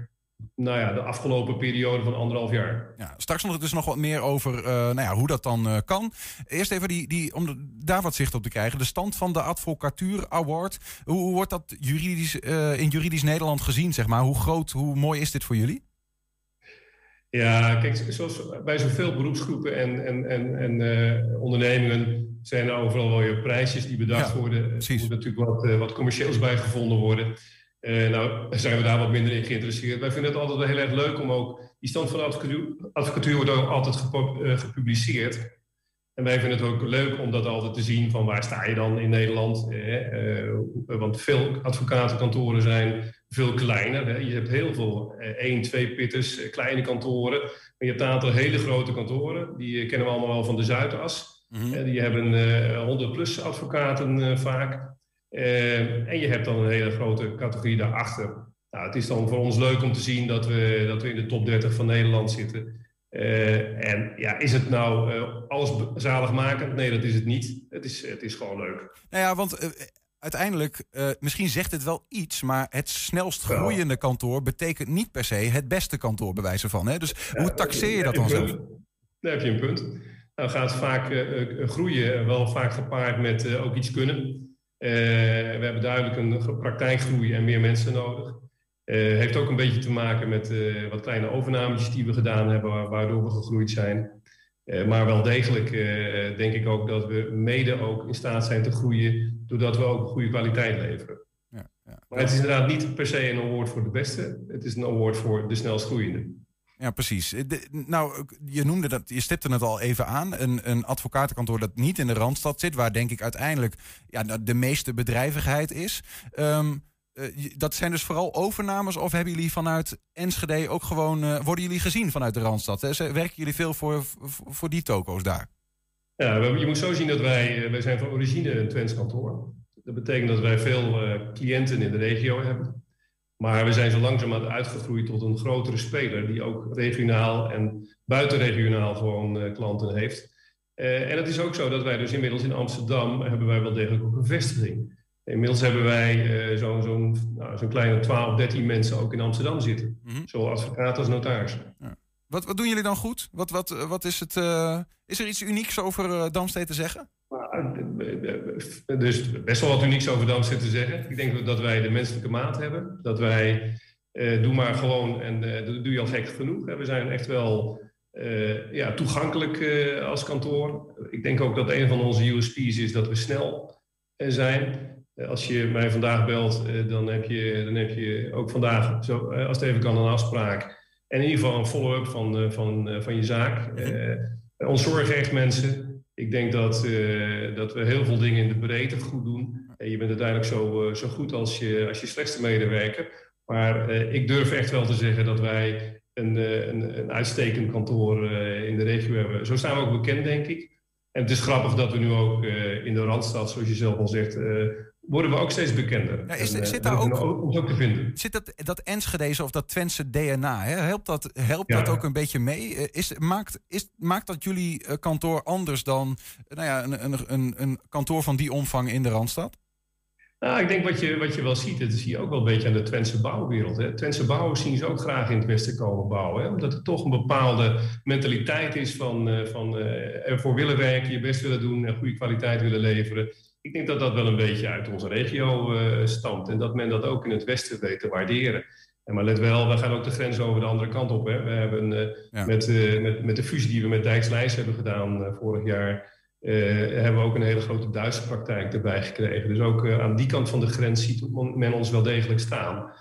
nou ja, de afgelopen periode van anderhalf jaar. Ja, straks nog dus nog wat meer over uh, nou ja, hoe dat dan kan. Eerst even die, die, om daar wat zicht op te krijgen. De stand van de Advocatuur Award. Hoe, hoe wordt dat juridisch, in juridisch Nederland gezien, zeg maar? Hoe groot, hoe mooi is dit voor jullie? Ja, kijk, zoals bij zoveel beroepsgroepen en, en, en, en ondernemingen zijn er overal wel weer prijsjes die bedacht ja, worden. Er moet natuurlijk wat, wat commercieels bij gevonden worden. Uh, nou, zijn we daar wat minder in geïnteresseerd. Wij vinden het altijd wel heel erg leuk om ook... Die stand van de advocatuur, advocatuur wordt ook altijd gepubliceerd. En wij vinden het ook leuk om dat altijd te zien van waar sta je dan in Nederland. Eh, want veel advocatenkantoren zijn veel kleiner. Hè. Je hebt heel veel eh, één, twee pitters, eh, kleine kantoren. Maar je hebt een aantal hele grote kantoren. Die kennen we allemaal wel van de Zuidas. Mm -hmm. die hebben uh, 100 plus advocaten vaak. En je hebt dan een hele grote categorie daarachter. Nou, het is dan voor ons leuk om te zien dat we, dat we in de top 30 van Nederland zitten. Uh, en ja, is het nou uh, alles zaligmakend? Nee, dat is het niet. Het is, het is gewoon leuk. Nou ja, want uh, uiteindelijk, misschien zegt het wel iets, maar het snelst groeiende kantoor betekent niet per se het beste kantoor, bij wijze van. Hè? Dus ja, hoe taxeer je dat dan zo? Daar heb je een punt. Nou gaat vaak groeien wel vaak gepaard met ook iets kunnen. We hebben duidelijk een praktijkgroei en meer mensen nodig. Uh, heeft ook een beetje te maken met uh, wat kleine overnametjes die we gedaan hebben, waardoor we gegroeid zijn. Maar wel degelijk denk ik ook dat we mede ook in staat zijn te groeien, doordat we ook goede kwaliteit leveren. Ja, ja. Maar het is inderdaad niet per se een award voor de beste, het is een award voor de snelst groeiende. Ja, precies. De, nou, je noemde dat, je stipte het al even aan. Een, een advocatenkantoor dat niet in de randstad zit, waar denk ik uiteindelijk ja, de meeste bedrijvigheid is. Um, uh, dat zijn dus vooral overnames of hebben jullie vanuit Enschede ook gewoon, uh, worden jullie gezien vanuit de Randstad? Hè? Werken jullie veel voor, voor die toko's daar? Ja, je moet zo zien dat wij, eh, wij zijn van origine een Twents kantoor. Dat betekent dat wij veel cliënten in de regio hebben. Maar we zijn zo langzamerhand uitgegroeid tot een grotere speler die ook regionaal en buitenregionaal gewoon uh, klanten heeft. en het is ook zo dat wij dus inmiddels in Amsterdam hebben wij wel degelijk ook een vestiging. Inmiddels hebben wij uh, zo'n zo nou, zo kleine 12, 13 mensen ook in Amsterdam zitten. Mm -hmm. Zowel advocaat als notaris. Ja. Wat, wat doen jullie dan goed? Wat, wat, wat is, het, uh, is er iets unieks over Damstee te zeggen? Is best wel wat unieks over Damstee te zeggen. Ik denk dat wij de menselijke maat hebben. Dat wij, doe maar gewoon en doe je al gek genoeg. We zijn echt wel ja, toegankelijk als kantoor. Ik denk ook dat een van onze USP's is dat we snel zijn. Als je mij vandaag belt, dan heb je, dan heb je ook vandaag, zo, als het even kan, een afspraak. En in ieder geval een follow-up van, van, van je zaak. ons zorgen echt mensen. Ik denk dat, dat we heel veel dingen in de breedte goed doen. En je bent uiteindelijk zo, zo goed als je, als je slechtste medewerker. Maar ik durf echt wel te zeggen dat wij een, een, een uitstekend kantoor in de regio hebben. Zo staan we ook bekend, denk ik. En het is grappig dat we nu ook in de Randstad, zoals je zelf al zegt, worden we ook steeds bekender. Ja, is, en, zit daar ook, ook te vinden. Zit dat, dat Enschede of dat Twentse DNA, hè? helpt dat, helpt dat ook een beetje mee? Is, maakt, is, maakt dat jullie kantoor anders dan nou ja, een, een, een, een kantoor van die omvang in de Randstad? Nou, ik denk wat je, wat je wel ziet, dat zie je ook wel een beetje aan de Twentse bouwwereld. Hè. Twentse bouwers zien ze ook graag in het Westen komen bouwen. Hè, omdat er toch een bepaalde mentaliteit is van, van ervoor willen werken, je best willen doen en goede kwaliteit willen leveren. Ik denk dat dat wel een beetje uit onze regio uh, stamt. En dat men dat ook in het Westen weet te waarderen. En maar let wel, we gaan ook de grens over de andere kant op. Hè. We hebben met, met, met de fusie die we met Dijkslijs hebben gedaan vorig jaar hebben we ook een hele grote Duitse praktijk erbij gekregen. Dus ook aan die kant van de grens ziet men ons wel degelijk staan.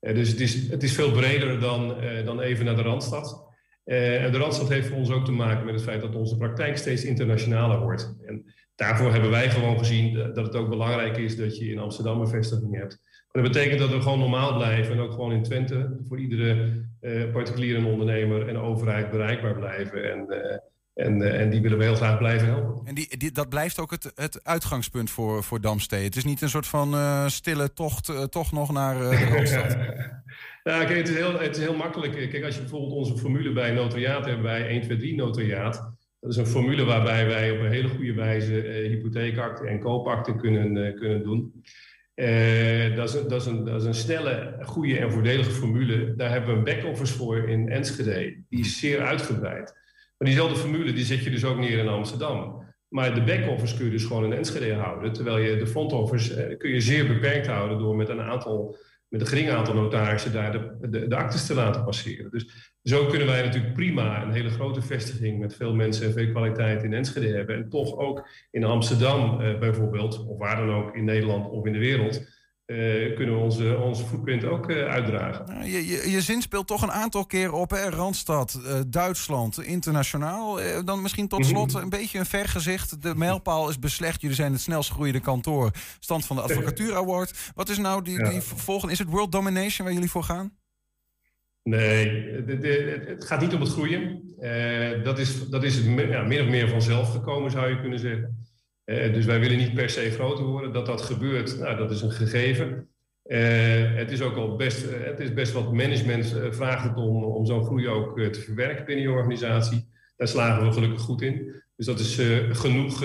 Dus het is, het is veel breder dan, dan even naar de Randstad. en de Randstad heeft voor ons ook te maken met het feit dat onze praktijk steeds internationaler wordt. En daarvoor hebben wij gewoon gezien dat het ook belangrijk is dat je in Amsterdam een vestiging hebt. Maar dat betekent dat we gewoon normaal blijven en ook gewoon in Twente voor iedere particuliere ondernemer en overheid bereikbaar blijven. En en, uh, en die willen we heel graag blijven helpen. En die, die, dat blijft ook het, het uitgangspunt voor, voor Damstee. Het is niet een soort van uh, stille tocht uh, toch nog naar de hoofdstad. ja, kijk, het is, heel, het is heel makkelijk. Kijk, als je bijvoorbeeld onze formule bij notariaat hebben, bij 1, 2, 3 notariaat. Dat is een formule waarbij wij op een hele goede wijze hypotheekakten en koopakten kunnen, kunnen doen. dat, is, dat, is een, dat is een snelle, goede en voordelige formule. Daar hebben we een back-office voor in Enschede. Die is zeer uitgebreid. Maar diezelfde formule die zet je dus ook neer in Amsterdam. Maar de back-office kun je dus gewoon in Enschede houden. Terwijl je de front-office eh, kun je zeer beperkt houden door met een aantal, met een gering aantal notarissen daar de, de, de actes te laten passeren. Dus zo kunnen wij natuurlijk prima een hele grote vestiging met veel mensen en veel kwaliteit in Enschede hebben. En toch ook in Amsterdam eh, bijvoorbeeld, of waar dan ook in Nederland of in de wereld, uh, kunnen we onze, onze footprint ook uh, uitdragen. Je, je, je, zin speelt toch een aantal keer op, hè? Randstad, uh, Duitsland, internationaal. dan misschien tot slot mhm. een beetje een vergezicht. De mijlpaal is beslecht. Jullie zijn het snelst groeiende kantoor. Stand van de Advocatuur Award. Wat is nou die, die volgende? Is het World Domination waar jullie voor gaan? Nee, de, de, het gaat niet om het groeien. dat, is, dat is het ja, min of meer vanzelf gekomen, zou je kunnen zeggen. Eh, dus wij willen niet per se groter worden. Dat dat gebeurt, nou, dat is een gegeven. Uh, het is ook al best, uh, het is best wat management vraagt om, om zo'n groei ook te verwerken binnen je organisatie. Daar slagen we gelukkig goed in. Dus dat is genoeg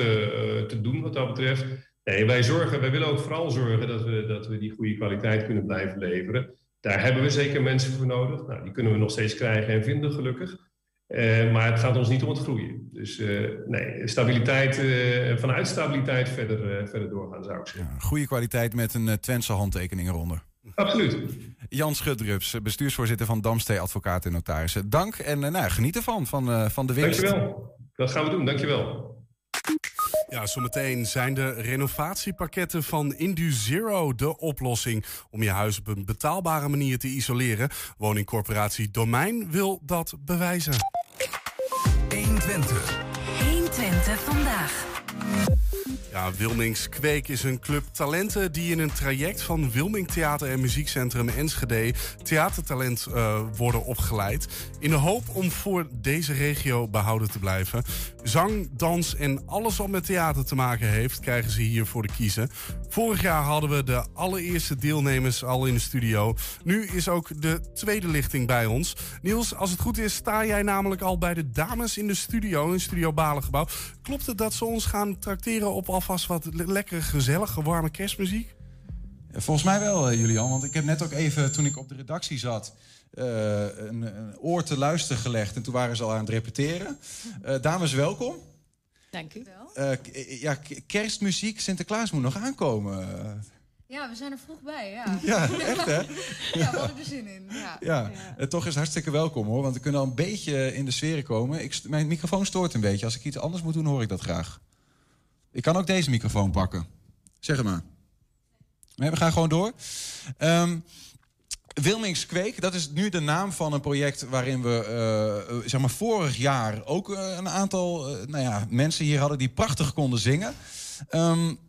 te doen wat dat betreft. Nee, wij, zorgen, wij willen ook vooral zorgen dat we, dat we die goede kwaliteit kunnen blijven leveren. Daar hebben we zeker mensen voor nodig. Nou, die kunnen we nog steeds krijgen en vinden, gelukkig. Uh, maar het gaat ons niet om het groeien. Dus uh, nee, stabiliteit, uh, vanuit stabiliteit verder, verder doorgaan, zou ik zeggen. Ja, goede kwaliteit met een Twentse handtekening eronder. Absoluut. Jan Schudrups, bestuursvoorzitter van Damstee Advocaten en Notarissen. Dank en nou, geniet ervan, van, van de winst. Dankjewel. Dat gaan we doen, dankjewel. Ja, zometeen zijn de renovatiepakketten van Induzero de oplossing om je huis op een betaalbare manier te isoleren. Woningcorporatie Domein wil dat bewijzen. 120. 120 vandaag. Ja, Wilmings Kweek is een club talenten die in een traject van Wilming Theater en Muziekcentrum Enschede theatertalent uh, worden opgeleid. In de hoop om voor deze regio behouden te blijven. Zang, dans en alles wat met theater te maken heeft, krijgen ze hier voor de kiezen. Vorig jaar hadden we de allereerste deelnemers al in de studio. Nu is ook de tweede lichting bij ons. Niels, als het goed is, sta jij namelijk al bij de dames in de studio, in Studio Balengebouw. Klopt het dat ze ons gaan trakteren op alvast wat lekkere, gezellige, warme kerstmuziek? Volgens mij wel, eh, Julian. Want ik heb net ook even, toen ik op de redactie zat, uh, een, een, oor te luisteren gelegd. En toen waren ze al aan het repeteren. Uh, dames, welkom. Dank u wel. ja, kerstmuziek, Sinterklaas moet nog aankomen. Ja, we zijn er vroeg bij, ja. Ja, echt hè? ja, we hadden er zin in. Ja. ja. ja. toch is hartstikke welkom hoor. Want we kunnen al een beetje in de sfeer komen. Ik, mijn microfoon stoort een beetje. Als ik iets anders moet doen, hoor ik dat graag. Ik kan ook deze microfoon pakken. Zeg het maar. Nee, we gaan gewoon door. Um, Wilmings Kweek, dat is nu de naam van een project waarin we uh, zeg maar vorig jaar ook een aantal nou ja, mensen hier hadden die prachtig konden zingen. Um,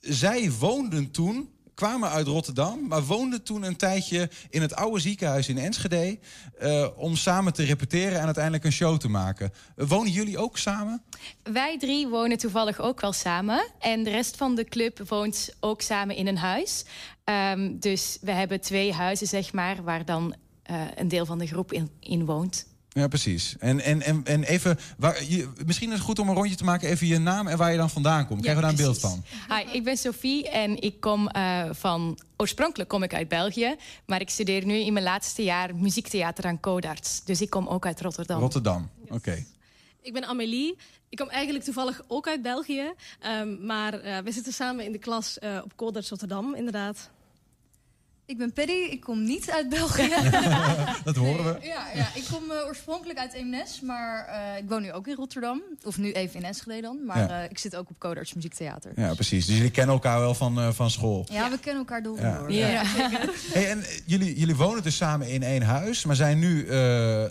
zij woonden toen kwamen uit Rotterdam, maar woonden toen een tijdje in het oude ziekenhuis in Enschede. Uh, om samen te repeteren en uiteindelijk een show te maken. wonen jullie ook samen? Wij drie wonen toevallig ook wel samen. En de rest van de club woont ook samen in een huis. Um, dus we hebben twee huizen, zeg maar, waar dan uh, een deel van de groep in, in woont. Ja, precies. En, en, en, en even, waar, je, misschien is het goed om een rondje te maken, even je naam en waar je dan vandaan komt. Krijgen we daar een beeld van? Hi, ik ben Sophie en ik kom uh, van, oorspronkelijk kom ik uit België, maar ik studeer nu in mijn laatste jaar muziektheater aan Codarts. Dus ik kom ook uit Rotterdam. Rotterdam, oké. Ik ben Amélie. Ik kom eigenlijk toevallig ook uit België, um, maar uh, we zitten samen in de klas uh, op Codarts Rotterdam, inderdaad. Ik ben Paddy, ik kom niet uit België. dat horen we. Ja, ja ik kom uh, oorspronkelijk uit Eemnes, maar uh, ik woon nu ook in Rotterdam. Of nu even in Enschede dan, maar ja. uh, ik zit ook op Codarts Muziektheater. Ja, precies. Dus jullie kennen elkaar wel van, van school? Ja, ja, we kennen elkaar door. Ja. ja. ja. hey, en jullie, jullie wonen dus samen in één huis, maar zijn nu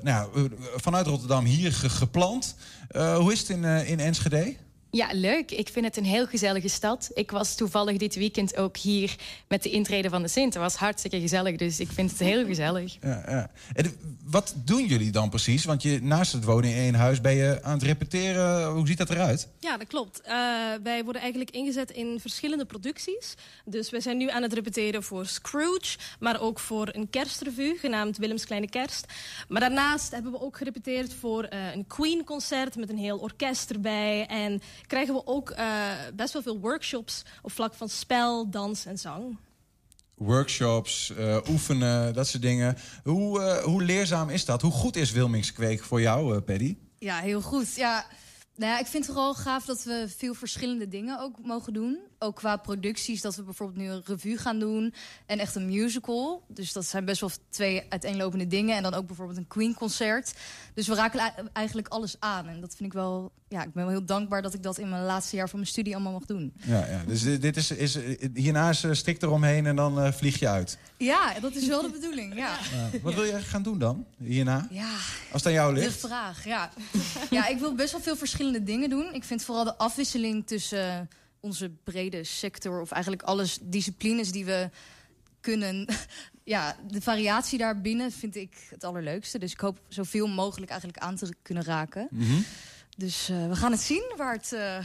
nou, vanuit Rotterdam hier ge gepland. hoe is het in, in Enschede? Ja, leuk. Ik vind het een heel gezellige stad. Ik was toevallig dit weekend ook hier met de intrede van de Sint. Het was hartstikke gezellig, dus ik vind het heel gezellig. Ja, ja. En wat doen jullie dan precies? Want je, naast het wonen in één huis ben je aan het repeteren. Hoe ziet dat eruit? Ja, dat klopt. Uh, wij worden eigenlijk ingezet in verschillende producties. Dus we zijn nu aan het repeteren voor Scrooge, maar ook voor een kerstrevue genaamd Willems Kleine Kerst. Maar daarnaast hebben we ook gerepeteerd voor uh, een Queen-concert met een heel orkest erbij. En krijgen we ook uh, best wel veel workshops op vlak van spel, dans en zang. Workshops, uh, oefenen, dat soort dingen. Hoe, uh, hoe leerzaam is dat? Hoe goed is Wilmingskweek voor jou, Paddy? Ja, heel goed. Ja, nou ja, ik vind het vooral gaaf dat we veel verschillende dingen ook mogen doen. Ook qua producties, dat we bijvoorbeeld nu een revue gaan doen en echt een musical. Dus dat zijn best wel twee uiteenlopende dingen. En dan ook bijvoorbeeld een Queen-concert. Dus we raken eigenlijk alles aan. En dat vind ik wel, ja, ik ben wel heel dankbaar dat ik dat in mijn laatste jaar van mijn studie allemaal mag doen. Ja, ja. dus dit is, is hierna is stik eromheen en dan uh, vlieg je uit. Ja, dat is wel de bedoeling, ja. Wat wil je gaan doen dan, hierna? Ja, Als het aan jou ligt? De vraag, ja. ja, ik wil best wel veel verschillende dingen doen. Ik vind vooral de afwisseling tussen onze brede sector... of eigenlijk alles disciplines die we kunnen... ja, de variatie daarbinnen vind ik het allerleukste. Dus ik hoop zoveel mogelijk eigenlijk aan te kunnen raken. Mm -hmm. Dus uh, we gaan het zien waar het... Uh,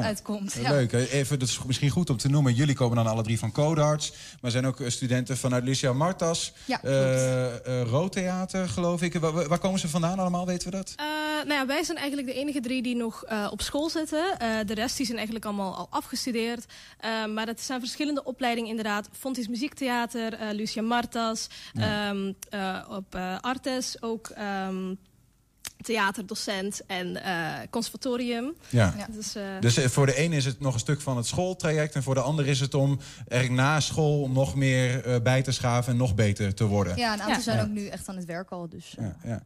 ja. uitkomt. Ja. Leuk. Even, dat is misschien goed om te noemen. Jullie komen dan alle drie van Codarts. Maar zijn ook studenten vanuit Lucia Martas. Ja, uh, uh, Roodtheater, geloof ik. Waar, waar, komen ze vandaan allemaal? Weten we dat? Uh, nou ja, wij zijn eigenlijk de enige drie die nog op school zitten. de rest die zijn eigenlijk allemaal al afgestudeerd. maar het zijn verschillende opleidingen inderdaad. Fontis Muziektheater, Lucia Martas. Ja. Um, op Artes ook... Um, theaterdocent en uh, conservatorium. Ja. ja. Dus, uh... dus, voor de ene is het nog een stuk van het schooltraject... en voor de ander is het om er na school nog meer uh, bij te schaven... en nog beter te worden. Ja, een aantal ja. zijn ook nu echt aan het werk al. Dus, ja,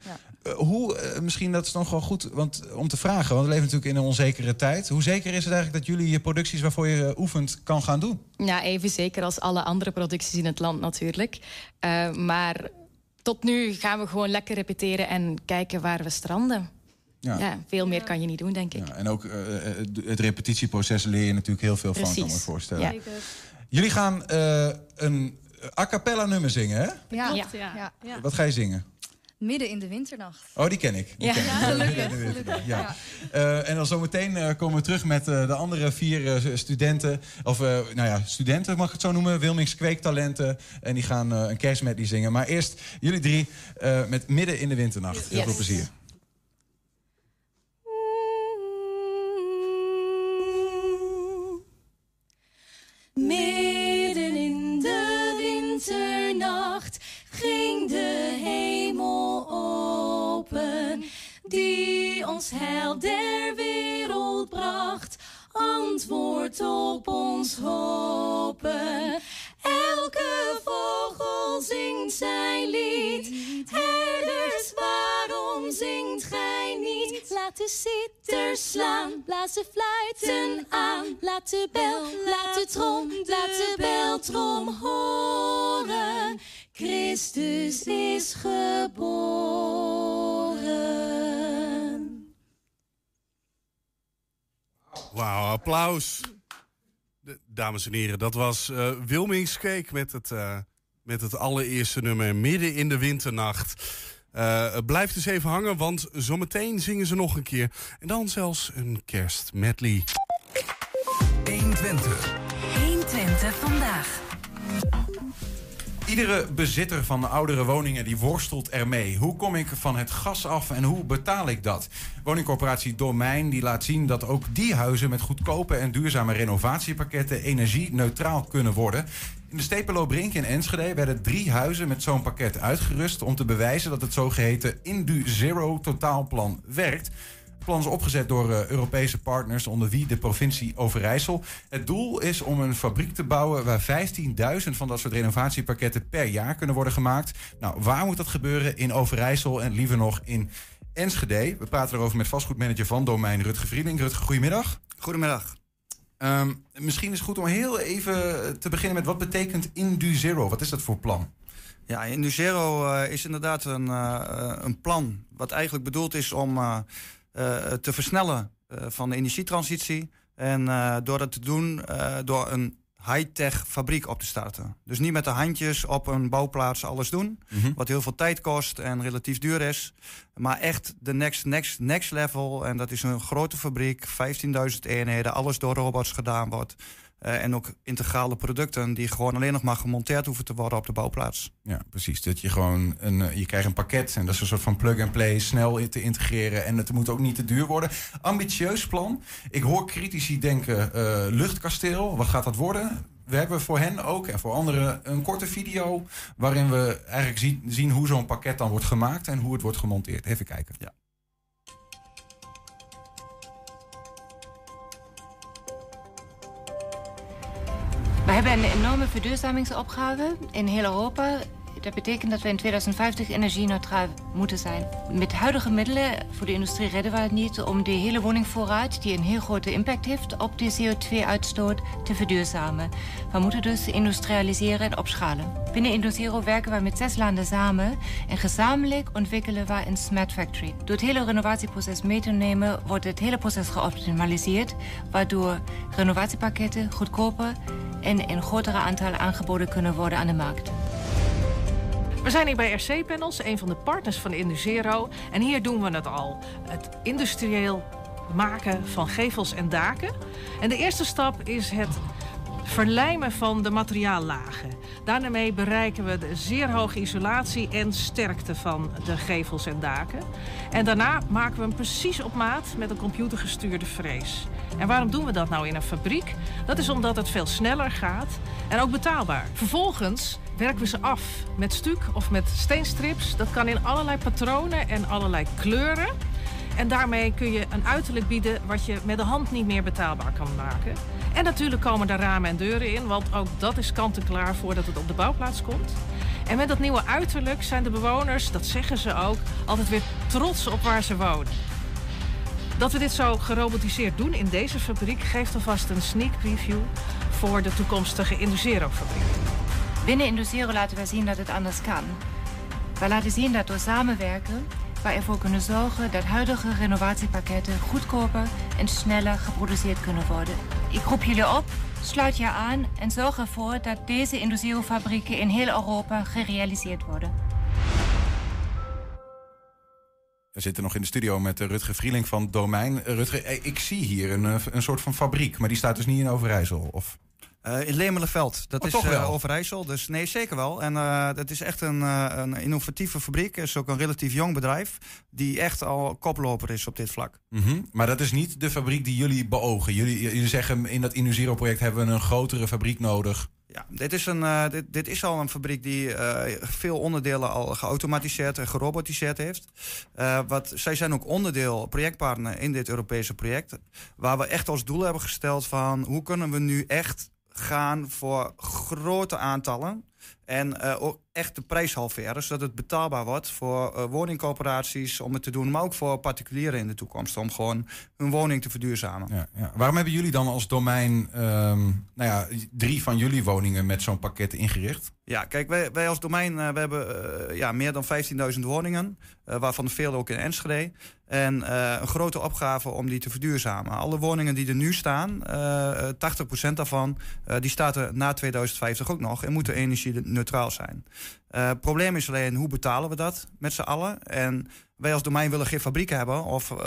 hoe, misschien dat is nog wel goed want, om te vragen... want we leven natuurlijk in een onzekere tijd. Hoe zeker is het eigenlijk dat jullie je producties waarvoor je oefent kan gaan doen? Ja, even zeker als alle andere producties in het land natuurlijk. maar tot nu gaan we gewoon lekker repeteren en kijken waar we stranden. Ja. ja veel meer kan je niet doen, denk ik. Ja, en ook uh, het repetitieproces leer je natuurlijk heel veel Precies. van, kan me voorstellen. Ja. Jullie gaan uh, een a cappella nummer zingen, hè? Ja. ja. ja. Wat ga je zingen? Midden in de winternacht. Oh, die ken ik. Die ja, ken ja, gelukkig. gelukkig. Ja. Uh, en dan zometeen uh, komen we terug met uh, de andere vier studenten. Of, nou ja, studenten mag ik het zo noemen. Wilmings Kweektalenten. En die gaan een kerstmedley zingen. Maar eerst jullie drie met Midden in de winternacht. Heel yes. veel plezier. Midden in de winternacht ging de die ons heil der wereld bracht, antwoord op ons hopen. Elke vogel zingt zijn lied, herders, waarom zingt gij niet? Laat de zitters slaan, blaas de fluiten aan, laat de bel, laat de trom, laat de beltrom horen. Christus is geboren. Wauw, applaus. De, dames en heren, dat was uh, Wilmings Cake met het, uh, met het allereerste nummer midden in de winternacht. Uh, blijf dus even hangen, want zometeen zingen ze nog een keer. En dan zelfs een kerstmedley. 120. 120 vandaag. Iedere bezitter van oudere woningen die worstelt ermee. Hoe kom ik van het gas af en hoe betaal ik dat? Woningcorporatie Domein die laat zien dat ook die huizen met goedkope en duurzame renovatiepakketten energie-neutraal kunnen worden. In de Stepelo Brink in Enschede werden drie huizen met zo'n pakket uitgerust om te bewijzen dat het zogeheten Indu Zero totaalplan werkt plan is opgezet door uh, Europese partners, onder wie de provincie Overijssel. Het doel is om een fabriek te bouwen waar 15.000 van dat soort renovatiepakketten per jaar kunnen worden gemaakt. Nou, waar moet dat gebeuren? In Overijssel en liever nog in Enschede. We praten erover met vastgoedmanager van domein Rutge Vriending. Rutge, goedemiddag. Goedemiddag. Um, misschien is het goed om heel even te beginnen met wat betekent Indu Zero? Wat is dat voor plan? Ja, Indu Zero uh, is inderdaad een, uh, een plan wat eigenlijk bedoeld is om uh, te versnellen uh, van de energietransitie. En uh, door dat te doen, door een high-tech fabriek op te starten. Dus niet met de handjes op een bouwplaats alles doen. Mm -hmm. Wat heel veel tijd kost en relatief duur is. Maar echt de next, next, next level. En dat is een grote fabriek, 15.000 eenheden, alles door robots gedaan wordt. Uh, en ook integrale producten die gewoon alleen nog maar gemonteerd hoeven te worden op de bouwplaats. Ja, precies. Dat je gewoon een, uh, je krijgt een pakket en dat is een soort van plug-and-play, snel te integreren en het moet ook niet te duur worden. Ambitieus plan. Ik hoor critici denken: uh, luchtkasteel, wat gaat dat worden? We hebben voor hen ook en voor anderen een korte video waarin we eigenlijk zien, zien hoe zo'n pakket dan wordt gemaakt en hoe het wordt gemonteerd. Even kijken. Ja. Hebben een enorme verduurzamingsopgave in heel Europa. Dat betekent dat we in 2050 energie-neutraal moeten zijn. Met huidige middelen voor de industrie redden we het niet om de hele woningvoorraad, die een heel grote impact heeft op de CO2-uitstoot, te verduurzamen. We moeten dus industrialiseren en opschalen. Binnen Indozero werken we met zes landen samen en gezamenlijk ontwikkelen we een smart factory. Door het hele renovatieproces mee te nemen, wordt het hele proces geoptimaliseerd, waardoor renovatiepakketten goedkoper en in grotere aantallen aangeboden kunnen worden aan de markt. We zijn hier bij RC Panels, een van de partners van Indusero. En hier doen we het al. Het industrieel maken van gevels en daken. En de eerste stap is het verlijmen van de materiaallagen. Daarmee bereiken we de zeer hoge isolatie en sterkte van de gevels en daken. En daarna maken we hem precies op maat met een computergestuurde frees. En waarom doen we dat nou in een fabriek? Dat is omdat het veel sneller gaat en ook betaalbaar. Vervolgens werken we ze af met stuk of met steenstrips. Dat kan in allerlei patronen en allerlei kleuren. En daarmee kun je een uiterlijk bieden wat je met de hand niet meer betaalbaar kan maken. En natuurlijk komen er ramen en deuren in, want ook dat is kant-en-klaar voordat het op de bouwplaats komt. En met dat nieuwe uiterlijk zijn de bewoners, dat zeggen ze ook, altijd weer trots op waar ze wonen. Dat we dit zo gerobotiseerd doen in deze fabriek geeft alvast een sneak preview voor de toekomstige Indusero-fabriek. Binnen Indusero laten wij zien dat het anders kan. Wij laten zien dat door samenwerken wij ervoor kunnen zorgen dat huidige renovatiepakketten goedkoper en sneller geproduceerd kunnen worden. Ik roep jullie op, sluit je aan en zorg ervoor dat deze Indusero-fabrieken in heel Europa gerealiseerd worden. We zitten nog in de studio met Rutger Vrieling van Domein. Rutger, ik zie hier een, een soort van fabriek, maar die staat dus niet in Overijssel. Of... Uh, in Lemelenveld. Dat Oh, is toch wel? uh, Overijssel. Dus nee, zeker wel. En uh, dat is echt een, een innovatieve fabriek. Het is ook een relatief jong bedrijf. Die echt al koploper is op dit vlak. Mm -hmm. Maar dat is niet de fabriek die jullie beogen. Jullie, jullie zeggen in dat Inuzero-project hebben we een grotere fabriek nodig. Ja, dit is, een, dit, dit is al een fabriek die veel onderdelen al geautomatiseerd en gerobotiseerd heeft. wat, zij zijn ook onderdeel, projectpartner in dit Europese project. Waar we echt als doel hebben gesteld van hoe kunnen we nu echt gaan voor grote aantallen En ook echt de prijs halveren, zodat het betaalbaar wordt voor woningcorporaties om het te doen, maar ook voor particulieren in de toekomst om gewoon hun woning te verduurzamen. Ja, ja. Waarom hebben jullie dan als domein ehm, nou ja, drie van jullie woningen met zo'n pakket ingericht? Ja, kijk, wij, wij als domein uh, we hebben ja, meer dan 15.000 woningen, waarvan veel ook in Enschede. En een grote opgave om die te verduurzamen. Alle woningen die er nu staan, 80% daarvan, die staat er na 2050 ook nog en moeten energie-neutraal zijn. Het probleem is alleen, hoe betalen we dat met z'n allen? En wij als domein willen geen fabrieken hebben of uh,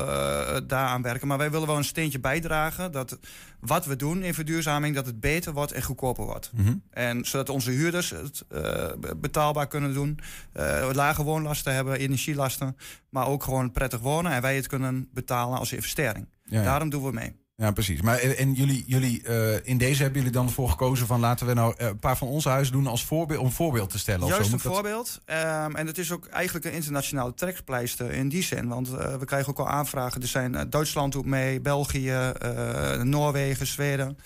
daaraan werken. Maar wij willen wel een steentje bijdragen dat wat we doen in verduurzaming, dat het beter wordt en goedkoper wordt. Mhm. En zodat onze huurders het uh, betaalbaar kunnen doen. Uh, lage woonlasten hebben, energielasten. Maar ook gewoon prettig wonen en wij het kunnen betalen als investering. Ja, ja. Daarom doen we mee. Ja, precies. Maar en jullie, jullie uh, in deze hebben jullie dan voor gekozen van laten we nou een paar van onze huizen doen als voorbeeld om een voorbeeld te stellen. Juist of zo. een voorbeeld. Um, en het is ook eigenlijk een internationale trekpleister in die zin. Want uh, we krijgen ook al aanvragen. Er zijn Duitsland ook mee, België, Noorwegen, Zweden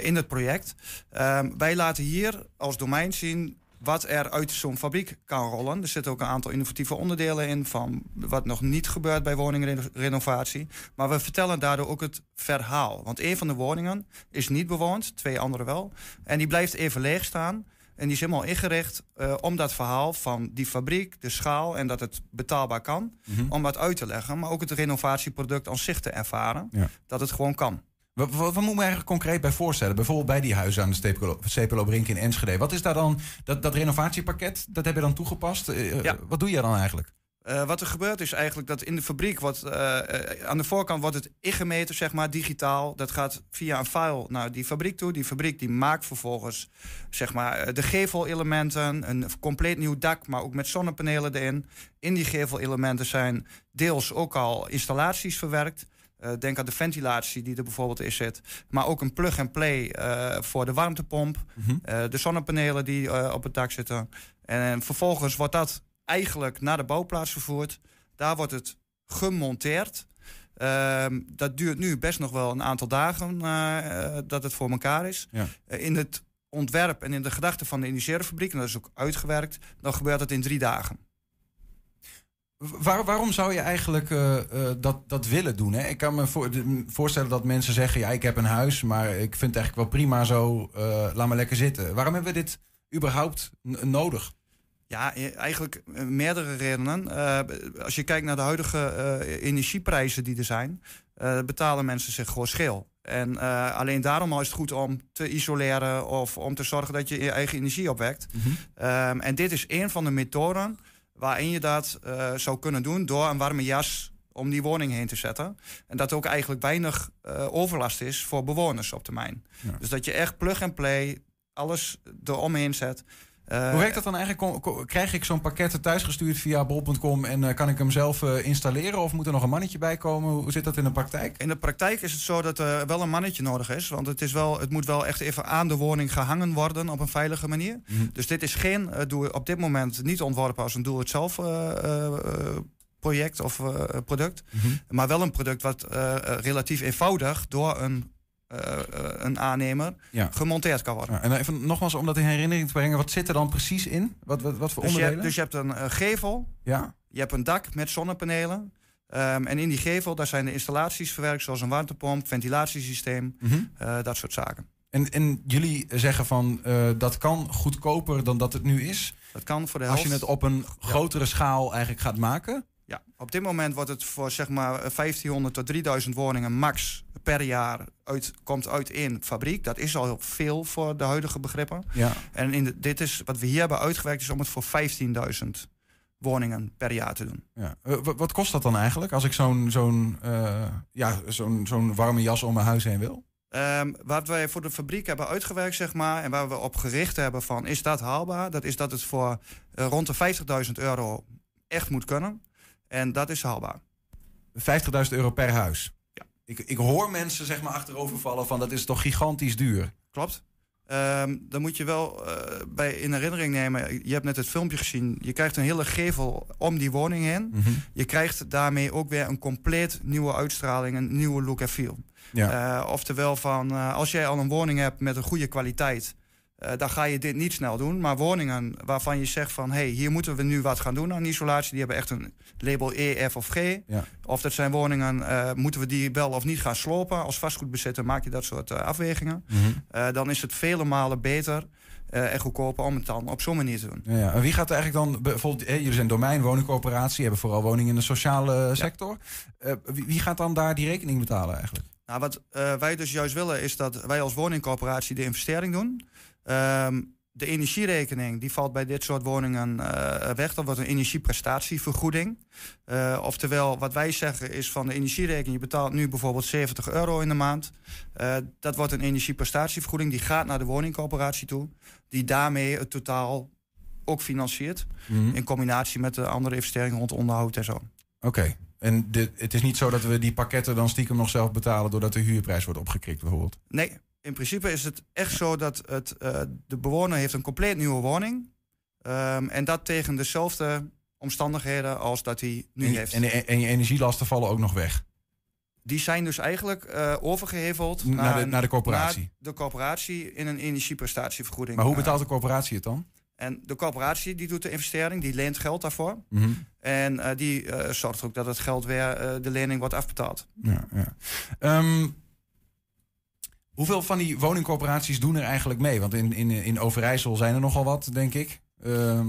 in het project. Um, wij laten hier als domein zien wat er uit zo'n fabriek kan rollen. Er zitten ook een aantal innovatieve onderdelen in van wat nog niet gebeurt bij woningrenovatie. Maar we vertellen daardoor ook het verhaal. Want een van de woningen is niet bewoond, twee andere wel. En die blijft even leeg staan. En die is helemaal ingericht uh, om dat verhaal van die fabriek, de schaal en dat het betaalbaar kan, mm -hmm. om dat uit te leggen. Maar ook het renovatieproduct aan zich te ervaren. Ja. Dat het gewoon kan. Wat, wat, wat moet me eigenlijk concreet bij voorstellen? Bijvoorbeeld bij die huizen aan de CPLO Brink in Enschede. Wat is daar dan, dat, dat renovatiepakket, dat heb je dan toegepast? Uh, ja. Wat doe je dan eigenlijk? Uh, wat er gebeurt is eigenlijk dat in de fabriek wordt uh, aan de voorkant wordt het ingemeten, zeg maar, digitaal. Dat gaat via een file naar die fabriek toe. Die fabriek die maakt vervolgens zeg maar, de gevelelementen, een compleet nieuw dak, maar ook met zonnepanelen erin. In die gevelelementen zijn deels ook al installaties verwerkt. Uh, denk aan de ventilatie die er bijvoorbeeld in zit. Maar ook een plug-and-play uh, voor de warmtepomp. Mm -hmm. uh, de zonnepanelen die op het dak zitten. En vervolgens wordt dat eigenlijk naar de bouwplaats vervoerd. Daar wordt het gemonteerd. Ehm, dat duurt nu best nog wel een aantal dagen dat het voor elkaar is. Ja. in het ontwerp en in de gedachten van de initieerfabriek, en dat is ook uitgewerkt, dan gebeurt het in drie dagen. Waar, waarom zou je eigenlijk uh, uh, dat, dat willen doen? Hè? Ik kan me voor, de, voorstellen dat mensen zeggen: ja, ik heb een huis, maar ik vind het eigenlijk wel prima zo. Uh, laat me lekker zitten. Waarom hebben we dit überhaupt nodig? Ja, eigenlijk meerdere redenen. als je kijkt naar de huidige energieprijzen die er zijn, betalen mensen zich gewoon scheel. En alleen daarom is het goed om te isoleren of om te zorgen dat je je eigen energie opwekt. Mhm. Mm -hmm. en dit is een van de methoden waarin je dat uh, zou kunnen doen door een warme jas om die woning heen te zetten. En dat er ook eigenlijk weinig uh, overlast is voor bewoners op termijn. Ja. Dus dat je echt plug and play alles eromheen zet. Uh, Hoe werkt dat dan eigenlijk? Krijg ik zo'n pakket thuis gestuurd via bol.com en uh, kan ik hem zelf uh, installeren? Of moet er nog een mannetje bij komen? Hoe zit dat in de praktijk? In de praktijk is het zo dat er wel een mannetje nodig is. Want het, is wel, het moet wel echt even aan de woning gehangen worden op een veilige manier. Mhm. Dus dit is geen, doe, op dit moment niet ontworpen als een doe-het-zelf project of product. Mhm. Mm -hmm. Maar wel een product wat relatief eenvoudig door een uh, een aannemer ja. gemonteerd kan worden. Ja, en even nogmaals om dat in herinnering te brengen, wat zit er dan precies in? Wat, wat, wat voor dus onderdelen? Je hebt, dus je hebt een uh, gevel, ja. je hebt een dak met zonnepanelen. Um, en in die gevel daar zijn de installaties verwerkt, zoals een warmtepomp, ventilatiesysteem, mm -hmm. uh, dat soort zaken. En, en jullie zeggen van dat kan goedkoper dan dat het nu is? Dat kan voor de Als helft. je het op een grotere schaal eigenlijk gaat maken? Ja, op dit moment wordt het voor zeg maar 1500 tot 3000 woningen max per jaar uit, komt uit in fabriek. Dat is al veel voor de huidige begrippen. Ja. En in de, dit is wat we hier hebben uitgewerkt, is om het voor 15.000 woningen per jaar te doen. Ja. Uh, wat kost dat dan eigenlijk als ik zo'n zo'n uh, ja, zo'n zo'n warme jas om mijn huis heen wil? Um, wat wij voor de fabriek hebben uitgewerkt, zeg maar, en waar we op gericht hebben van is dat haalbaar? Dat is dat het voor uh, rond de 50.000 euro echt moet kunnen. En dat is haalbaar. 50.000 euro per huis? Ja. Ik, ik hoor mensen zeg maar achterovervallen van dat is toch gigantisch duur? Klopt. Um, dan moet je wel uh, bij in herinnering nemen. Je hebt net het filmpje gezien. Je krijgt een hele gevel om die woning heen. Mm -hmm. Je krijgt daarmee ook weer een compleet nieuwe uitstraling, een nieuwe look en feel. Ja. Uh, oftewel van uh, als jij al een woning hebt met een goede kwaliteit. Dan ga je dit niet snel doen. Maar woningen waarvan je zegt van... hé, hey, hier moeten we nu wat gaan doen aan isolatie... die hebben echt een label E, F of G. Ja. Of dat zijn woningen, moeten we die wel of niet gaan slopen... als vastgoedbezitter maak je dat soort afwegingen. Mhm. dan is het vele malen beter en goedkoper om het dan op zo'n manier te doen. Ja, ja. En wie gaat er eigenlijk dan, bijvoorbeeld, eh, jullie zijn domein, woningcoöperatie, hebben vooral woningen in de sociale sector. Wie, wie, gaat dan daar die rekening betalen eigenlijk? Nou, wat uh, wij dus juist willen is dat wij als woningcoöperatie de investering doen. Um, de energierekening die valt bij dit soort woningen uh, weg. Dat wordt een energieprestatievergoeding. Uh, oftewel, wat wij zeggen is van de energierekening... je betaalt nu bijvoorbeeld 70 euro in de maand. Uh, dat wordt een energieprestatievergoeding. Die gaat naar de woningcoöperatie toe. Die daarmee het totaal ook financiert. Mm -hmm. In combinatie met de andere investeringen rond onderhoud en zo. Oké. Okay. En de, het is niet zo dat we die pakketten dan stiekem nog zelf betalen... doordat de huurprijs wordt opgekrikt bijvoorbeeld? Nee, in principe is het echt zo dat het, uh, de bewoner heeft een compleet nieuwe woning. Um, en dat tegen dezelfde omstandigheden als dat hij nu en, heeft. En, en je energielasten vallen ook nog weg? Die zijn dus eigenlijk uh, overgeheveld naar, naar, de, naar de coöperatie? Naar de coöperatie in een energieprestatievergoeding. Maar hoe betaalt de coöperatie het dan? En de coöperatie die doet de investering, die leent geld daarvoor. Mm -hmm. En uh, die uh, zorgt ook dat het geld weer de lening wordt afbetaald. Ja, ja. Um, Hoeveel van die woningcorporaties doen er eigenlijk mee? Want in, in, in Overijssel zijn er nogal wat, denk ik.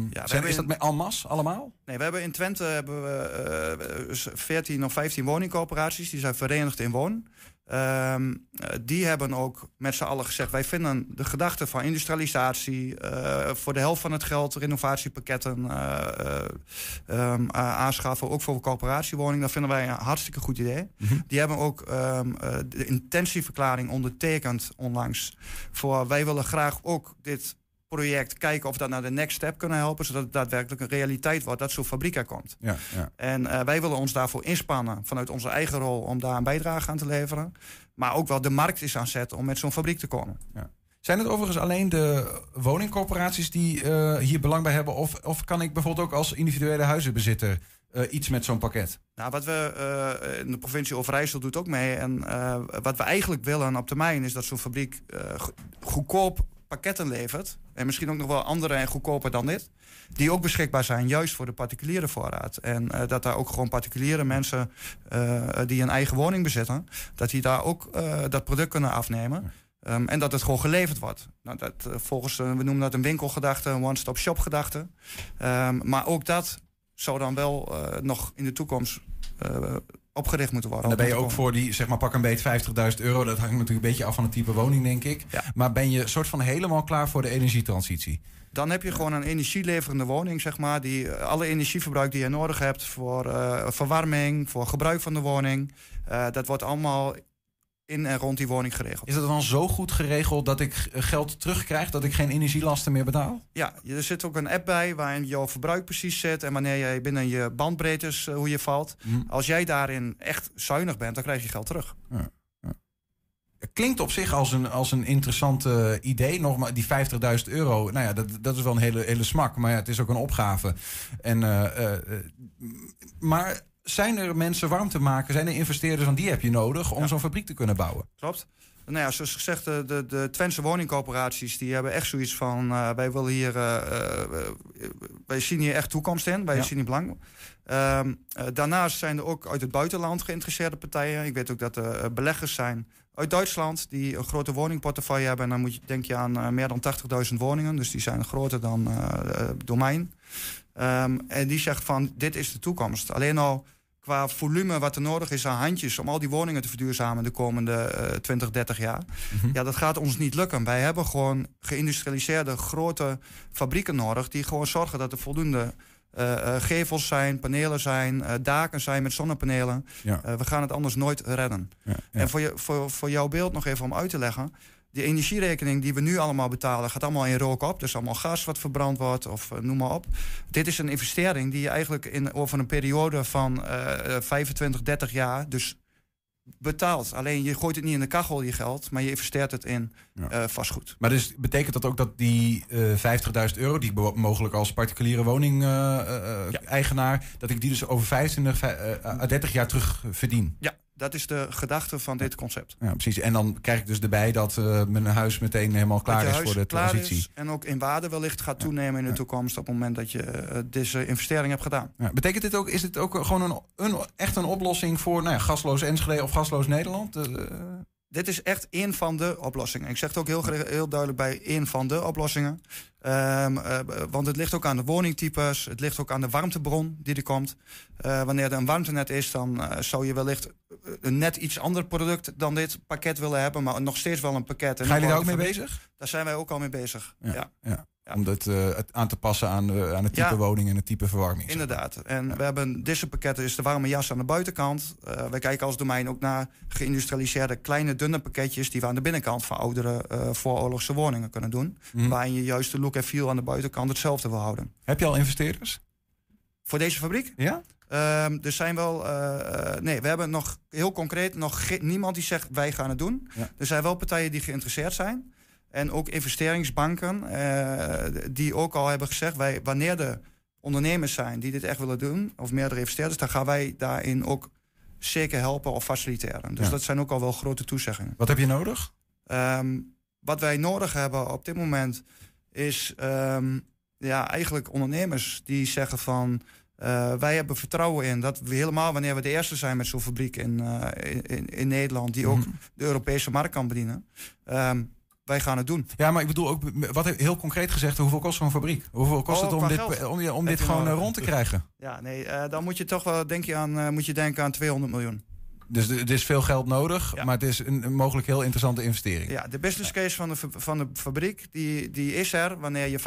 Ja, zijn, is dat met Almas allemaal? Nee, we hebben in Twente hebben we, uh, 14 of 15 woningcorporaties. Die zijn verenigd in woon. Um, die hebben ook met z'n allen gezegd... wij vinden de gedachte van industrialisatie... Uh, voor de helft van het geld renovatiepakketten uh, um, aanschaffen... ook voor coöperatiewoningen, dat vinden wij een hartstikke goed idee. Mm -hmm. Die hebben ook um, de intentieverklaring ondertekend onlangs... voor wij willen graag ook dit project kijken of we dat naar de next step kunnen helpen, zodat het daadwerkelijk een realiteit wordt dat zo'n fabriek er komt. Ja, ja. En uh, wij willen ons daarvoor inspannen vanuit onze eigen rol om daar een bijdrage aan te leveren. Maar ook wel de markt is aan zetten om met zo'n fabriek te komen. Ja. Zijn het overigens alleen de woningcorporaties die uh, hier belang bij hebben? Of, of kan ik bijvoorbeeld ook als individuele huizenbezitter uh, iets met zo'n pakket? Nou, wat we uh, in de provincie Overijssel doet ook mee. En uh, wat we eigenlijk willen op termijn is dat zo'n fabriek goedkoop pakketten levert. En misschien ook nog wel andere en goedkoper dan dit. Die ook beschikbaar zijn, juist voor de particuliere voorraad. En uh, dat daar ook gewoon particuliere mensen uh, die een eigen woning bezitten, dat die daar ook uh, dat product kunnen afnemen. Um, en dat het gewoon geleverd wordt. Nou, dat, volgens, we noemen dat een winkelgedachte, een one-stop shop gedachte. Um, maar ook dat zou dan wel nog in de toekomst opgericht moeten worden. En dan ben je ook voor die, zeg maar, pak een beet 50.000 euro. Dat hangt natuurlijk een beetje af van het type woning, denk ik. Ja. Maar ben je soort van helemaal klaar voor de energietransitie? Dan heb je gewoon een energieleverende woning, zeg maar. Die alle energieverbruik die je nodig hebt voor uh, verwarming, voor gebruik van de woning. Uh, dat wordt allemaal in en rond die woning geregeld. Is dat dan zo goed geregeld dat ik geld terugkrijg, dat ik geen energielasten meer betaal? Ja, er zit ook een app bij waarin jouw verbruik precies zit en wanneer jij binnen je bandbreedtes uh, hoe je valt. Mm. Als jij daarin echt zuinig bent, dan krijg je geld terug. Ja, klinkt op zich als een, als een interessant uh, idee. Nogmaals, die 50.000 euro, nou ja, dat, dat is wel een hele, hele smak. Maar ja, het is ook een opgave. En, uh, maar zijn er mensen warm te maken? Zijn er investeerders van die heb je nodig om ja. zo'n fabriek te kunnen bouwen? Klopt. Nou ja, zoals gezegd, de, de, de Twentse woningcoöperaties die hebben echt zoiets van: uh, wij willen hier, uh, uh, wij zien hier echt toekomst in, wij ja. zien hier belang. daarnaast zijn er ook uit het buitenland geïnteresseerde partijen. Ik weet ook dat er beleggers zijn uit Duitsland die een grote woningportefeuille hebben. En dan moet je, denk je aan meer dan 80.000 woningen, dus die zijn groter dan domein. Um, en die zegt van: dit is de toekomst. Alleen al qua volume wat er nodig is aan handjes om al die woningen te verduurzamen de komende uh, 20, 30 jaar. Mhm. Mm -hmm. Ja, dat gaat ons niet lukken. Wij hebben gewoon geïndustrialiseerde grote fabrieken nodig die gewoon zorgen dat er voldoende uh, uh, gevels zijn, panelen zijn, daken zijn met zonnepanelen. Ja. we gaan het anders nooit redden. Ja, ja. En voor, je, voor, voor jouw beeld nog even om uit te leggen. Die energierekening die we nu allemaal betalen, gaat allemaal in rook op. Dus allemaal gas wat verbrand wordt, of uh, noem maar op. Dit is een investering die je eigenlijk in, over een periode van uh, 25, 30 jaar dus betaalt. Alleen je gooit het niet in de kachel, je geld, maar je investeert het in ja. uh, vastgoed. Maar dus betekent dat ook dat die uh, 50.000 euro, die ik mogelijk als particuliere woning-eigenaar, ja. dat ik die dus over 25 à 30 jaar terug verdien? Ja, dat is de gedachte van dit concept. Ja, precies. En dan krijg ik dus erbij dat uh, mijn huis meteen helemaal klaar is voor de transitie. Is en ook in waarde wellicht gaat toenemen in de toekomst op het moment dat je uh, deze investering hebt gedaan. Ja, betekent dit ook, is dit ook gewoon een, een, echt een oplossing voor nou ja, gasloos Enschede of gasloos Nederland? Uh, dit is echt één van de oplossingen. Ik zeg het ook heel, heel duidelijk bij één van de oplossingen. Um, uh, want het ligt ook aan de woningtypes. Het ligt ook aan de warmtebron die er komt. Uh, wanneer er een warmtenet is, dan uh, zou je wellicht een net iets ander product dan dit pakket willen hebben. Maar nog steeds wel een pakket. Ga je daar ook mee bezig? Daar zijn wij ook al mee bezig. ja. ja. Om dat uh, aan te passen aan, uh, aan het type woning en het type verwarming. Inderdaad. En we hebben deze pakketten, is de warme jas aan de buitenkant. Uh, wij kijken als domein ook naar geïndustrialiseerde kleine, dunne pakketjes die we aan de binnenkant van oudere vooroorlogse woningen kunnen doen. Mm. Waarin je juist de look en feel aan de buitenkant hetzelfde wil houden. Heb je al investeerders? Voor deze fabriek? Ja. Um, er zijn wel. nee, we hebben nog heel concreet nog niemand die zegt wij gaan het doen. Ja. Er zijn wel partijen die geïnteresseerd zijn. En ook investeringsbanken, uh, die ook al hebben gezegd, wij, wanneer er ondernemers zijn die dit echt willen doen, of meerdere investeerders, dan gaan wij daarin ook zeker helpen of faciliteren. Dus dat zijn ook al wel grote toezeggingen. Wat heb je nodig? Um, wat wij nodig hebben op dit moment is um, ja, eigenlijk ondernemers die zeggen van uh, wij hebben vertrouwen in dat we helemaal wanneer we de eerste zijn met zo'n fabriek in, uh, in, in, Nederland, die ook mhm. de Europese markt kan bedienen. Um, wij gaan het doen. Ja, maar ik bedoel ook, wat heel concreet gezegd, hoeveel kost zo'n fabriek? Hoeveel kost oh, het om dit, om, om dit gewoon uh, rond te krijgen? Ja, nee, uh, dan moet je toch wel denk je aan, uh, moet je denken aan 200 miljoen. Dus er is veel geld nodig, ja. maar het is een, een, mogelijk heel interessante investering. Ja, de business case van de, van de fabriek die, die is er wanneer je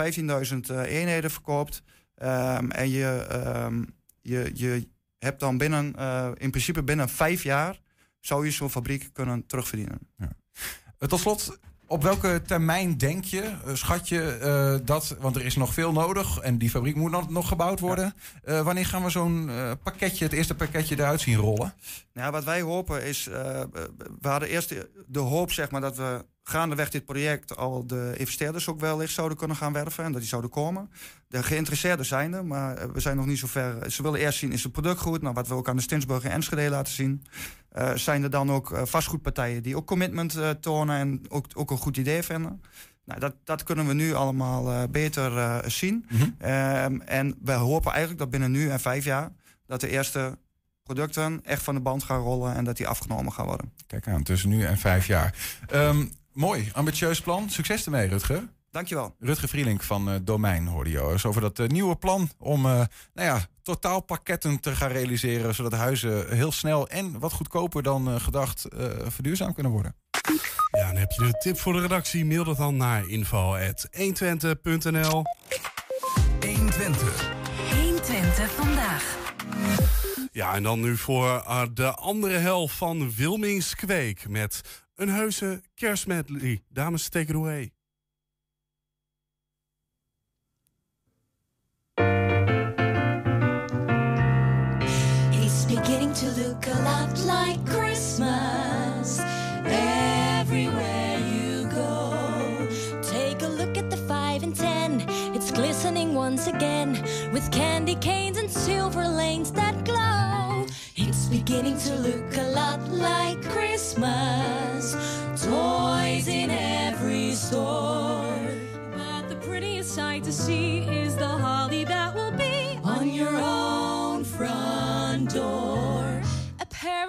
15.000 eenheden verkoopt. Um, en je, um, je, je hebt dan binnen, in principe binnen vijf jaar, zou je zo'n fabriek kunnen terugverdienen. Ja. Tot slot, op welke termijn denk je, eh, schat je uh, dat, want er is nog veel nodig en die fabriek moet nog, nog gebouwd worden. Ja. Uh, wanneer gaan we zo'n uh, pakketje, het eerste pakketje eruit zien rollen? Nou, wat wij hopen is, we hadden eerst de hoop zeg maar, dat we gaandeweg dit project al de investeerders ook wellicht zouden kunnen gaan werven en dat die zouden komen. De geïnteresseerden zijn er, maar we zijn nog niet zo ver. Ze willen eerst zien, is het product goed? Nou, wat we ook aan de Stinsburg en Enschede laten zien. Uh, zijn er dan ook uh, vastgoedpartijen die ook commitment uh, tonen en ook, ook een goed idee vinden? Nou, dat, dat kunnen we nu allemaal beter zien. Mm -hmm. en we hopen eigenlijk dat binnen nu en vijf jaar dat de eerste producten echt van de band gaan rollen en dat die afgenomen gaan worden. Kijk aan, tussen nu en vijf jaar. Um, Mooi, ambitieus plan. Succes ermee, Rutger. Dankjewel. Rutger Vrielink van uh, Domein hoorde je eens over dat uh, nieuwe plan om uh, nou ja, totaalpakketten te gaan realiseren, zodat huizen heel snel en wat goedkoper dan gedacht verduurzaam kunnen worden. Ja, dan heb je een tip voor de redactie. Mail dat dan naar info.120.nl 120. 120 vandaag. Ja, en dan nu voor de andere helft van Wilmings Kweek met een heuse kerstmedley. Dames, take it away. Once again with candy canes and silver lanes that glow. It's beginning to look a lot like Christmas. Toys in every store. But the prettiest sight to see is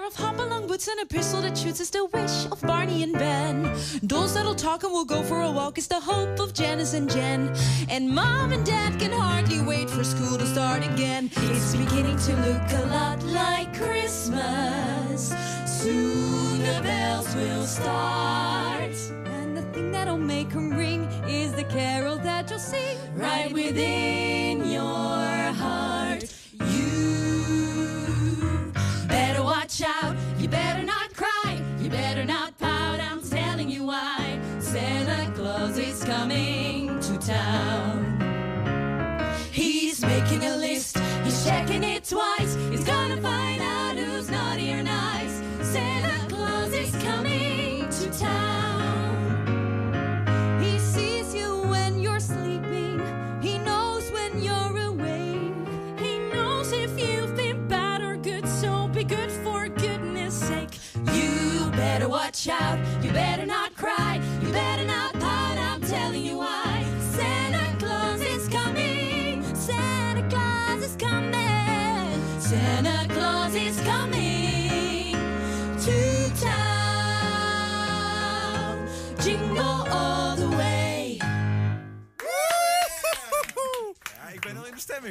of hop-along boots and a pistol that shoots is the wish of Barney and Ben. Dolls that'll talk and will go for a walk is the hope of Janice and Jen. And Mom and Dad can hardly wait for school to start again. It's beginning to look a lot like Christmas. Soon the bells will start. And the thing that'll make them ring is the carol that you'll sing right within your heart. Out. You better not cry. You better not pout. I'm telling you why. Santa Claus is coming to town. He's making a list. He's checking it twice.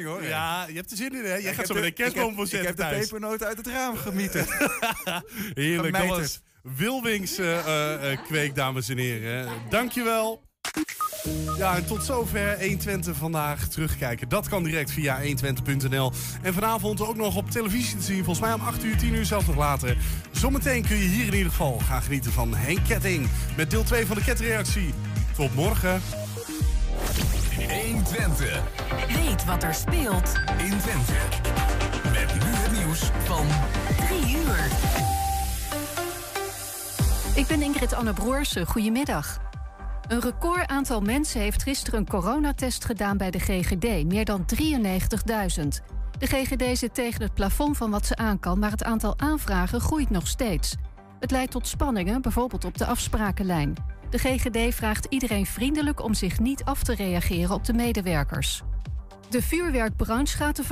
Hoor. Ja, je hebt er zin in hè? Jij gaat zo met een kerstboom voor Ik heb de pepernoten uit het raam gemieten. Heerlijk, dat Wilwings eh, kweek, dames en heren. Dankjewel. Ja, en tot zover 120 vandaag terugkijken. Dat kan direct via 120.nl. En vanavond ook nog op televisie te zien. Volgens mij om 8 uur, 10 uur, zelfs nog later. Zometeen kun je hier in ieder geval gaan genieten van Henk Ketting. Met deel 2 van de ketreactie. Tot morgen. 120. Weet wat er speelt in Twente. Met nu het nieuws van 3 uur. Ik ben Ingrid Anne Broersen. Goedemiddag. Een record aantal mensen heeft gisteren een coronatest gedaan bij de GGD. Meer dan 93.000. De GGD zit tegen het plafond van wat ze aan kan, maar het aantal aanvragen groeit nog steeds. Het leidt tot spanningen, bijvoorbeeld op de afsprakenlijn. De GGD vraagt iedereen vriendelijk om zich niet af te reageren op de medewerkers. De vuurwerkbranche gaat ervan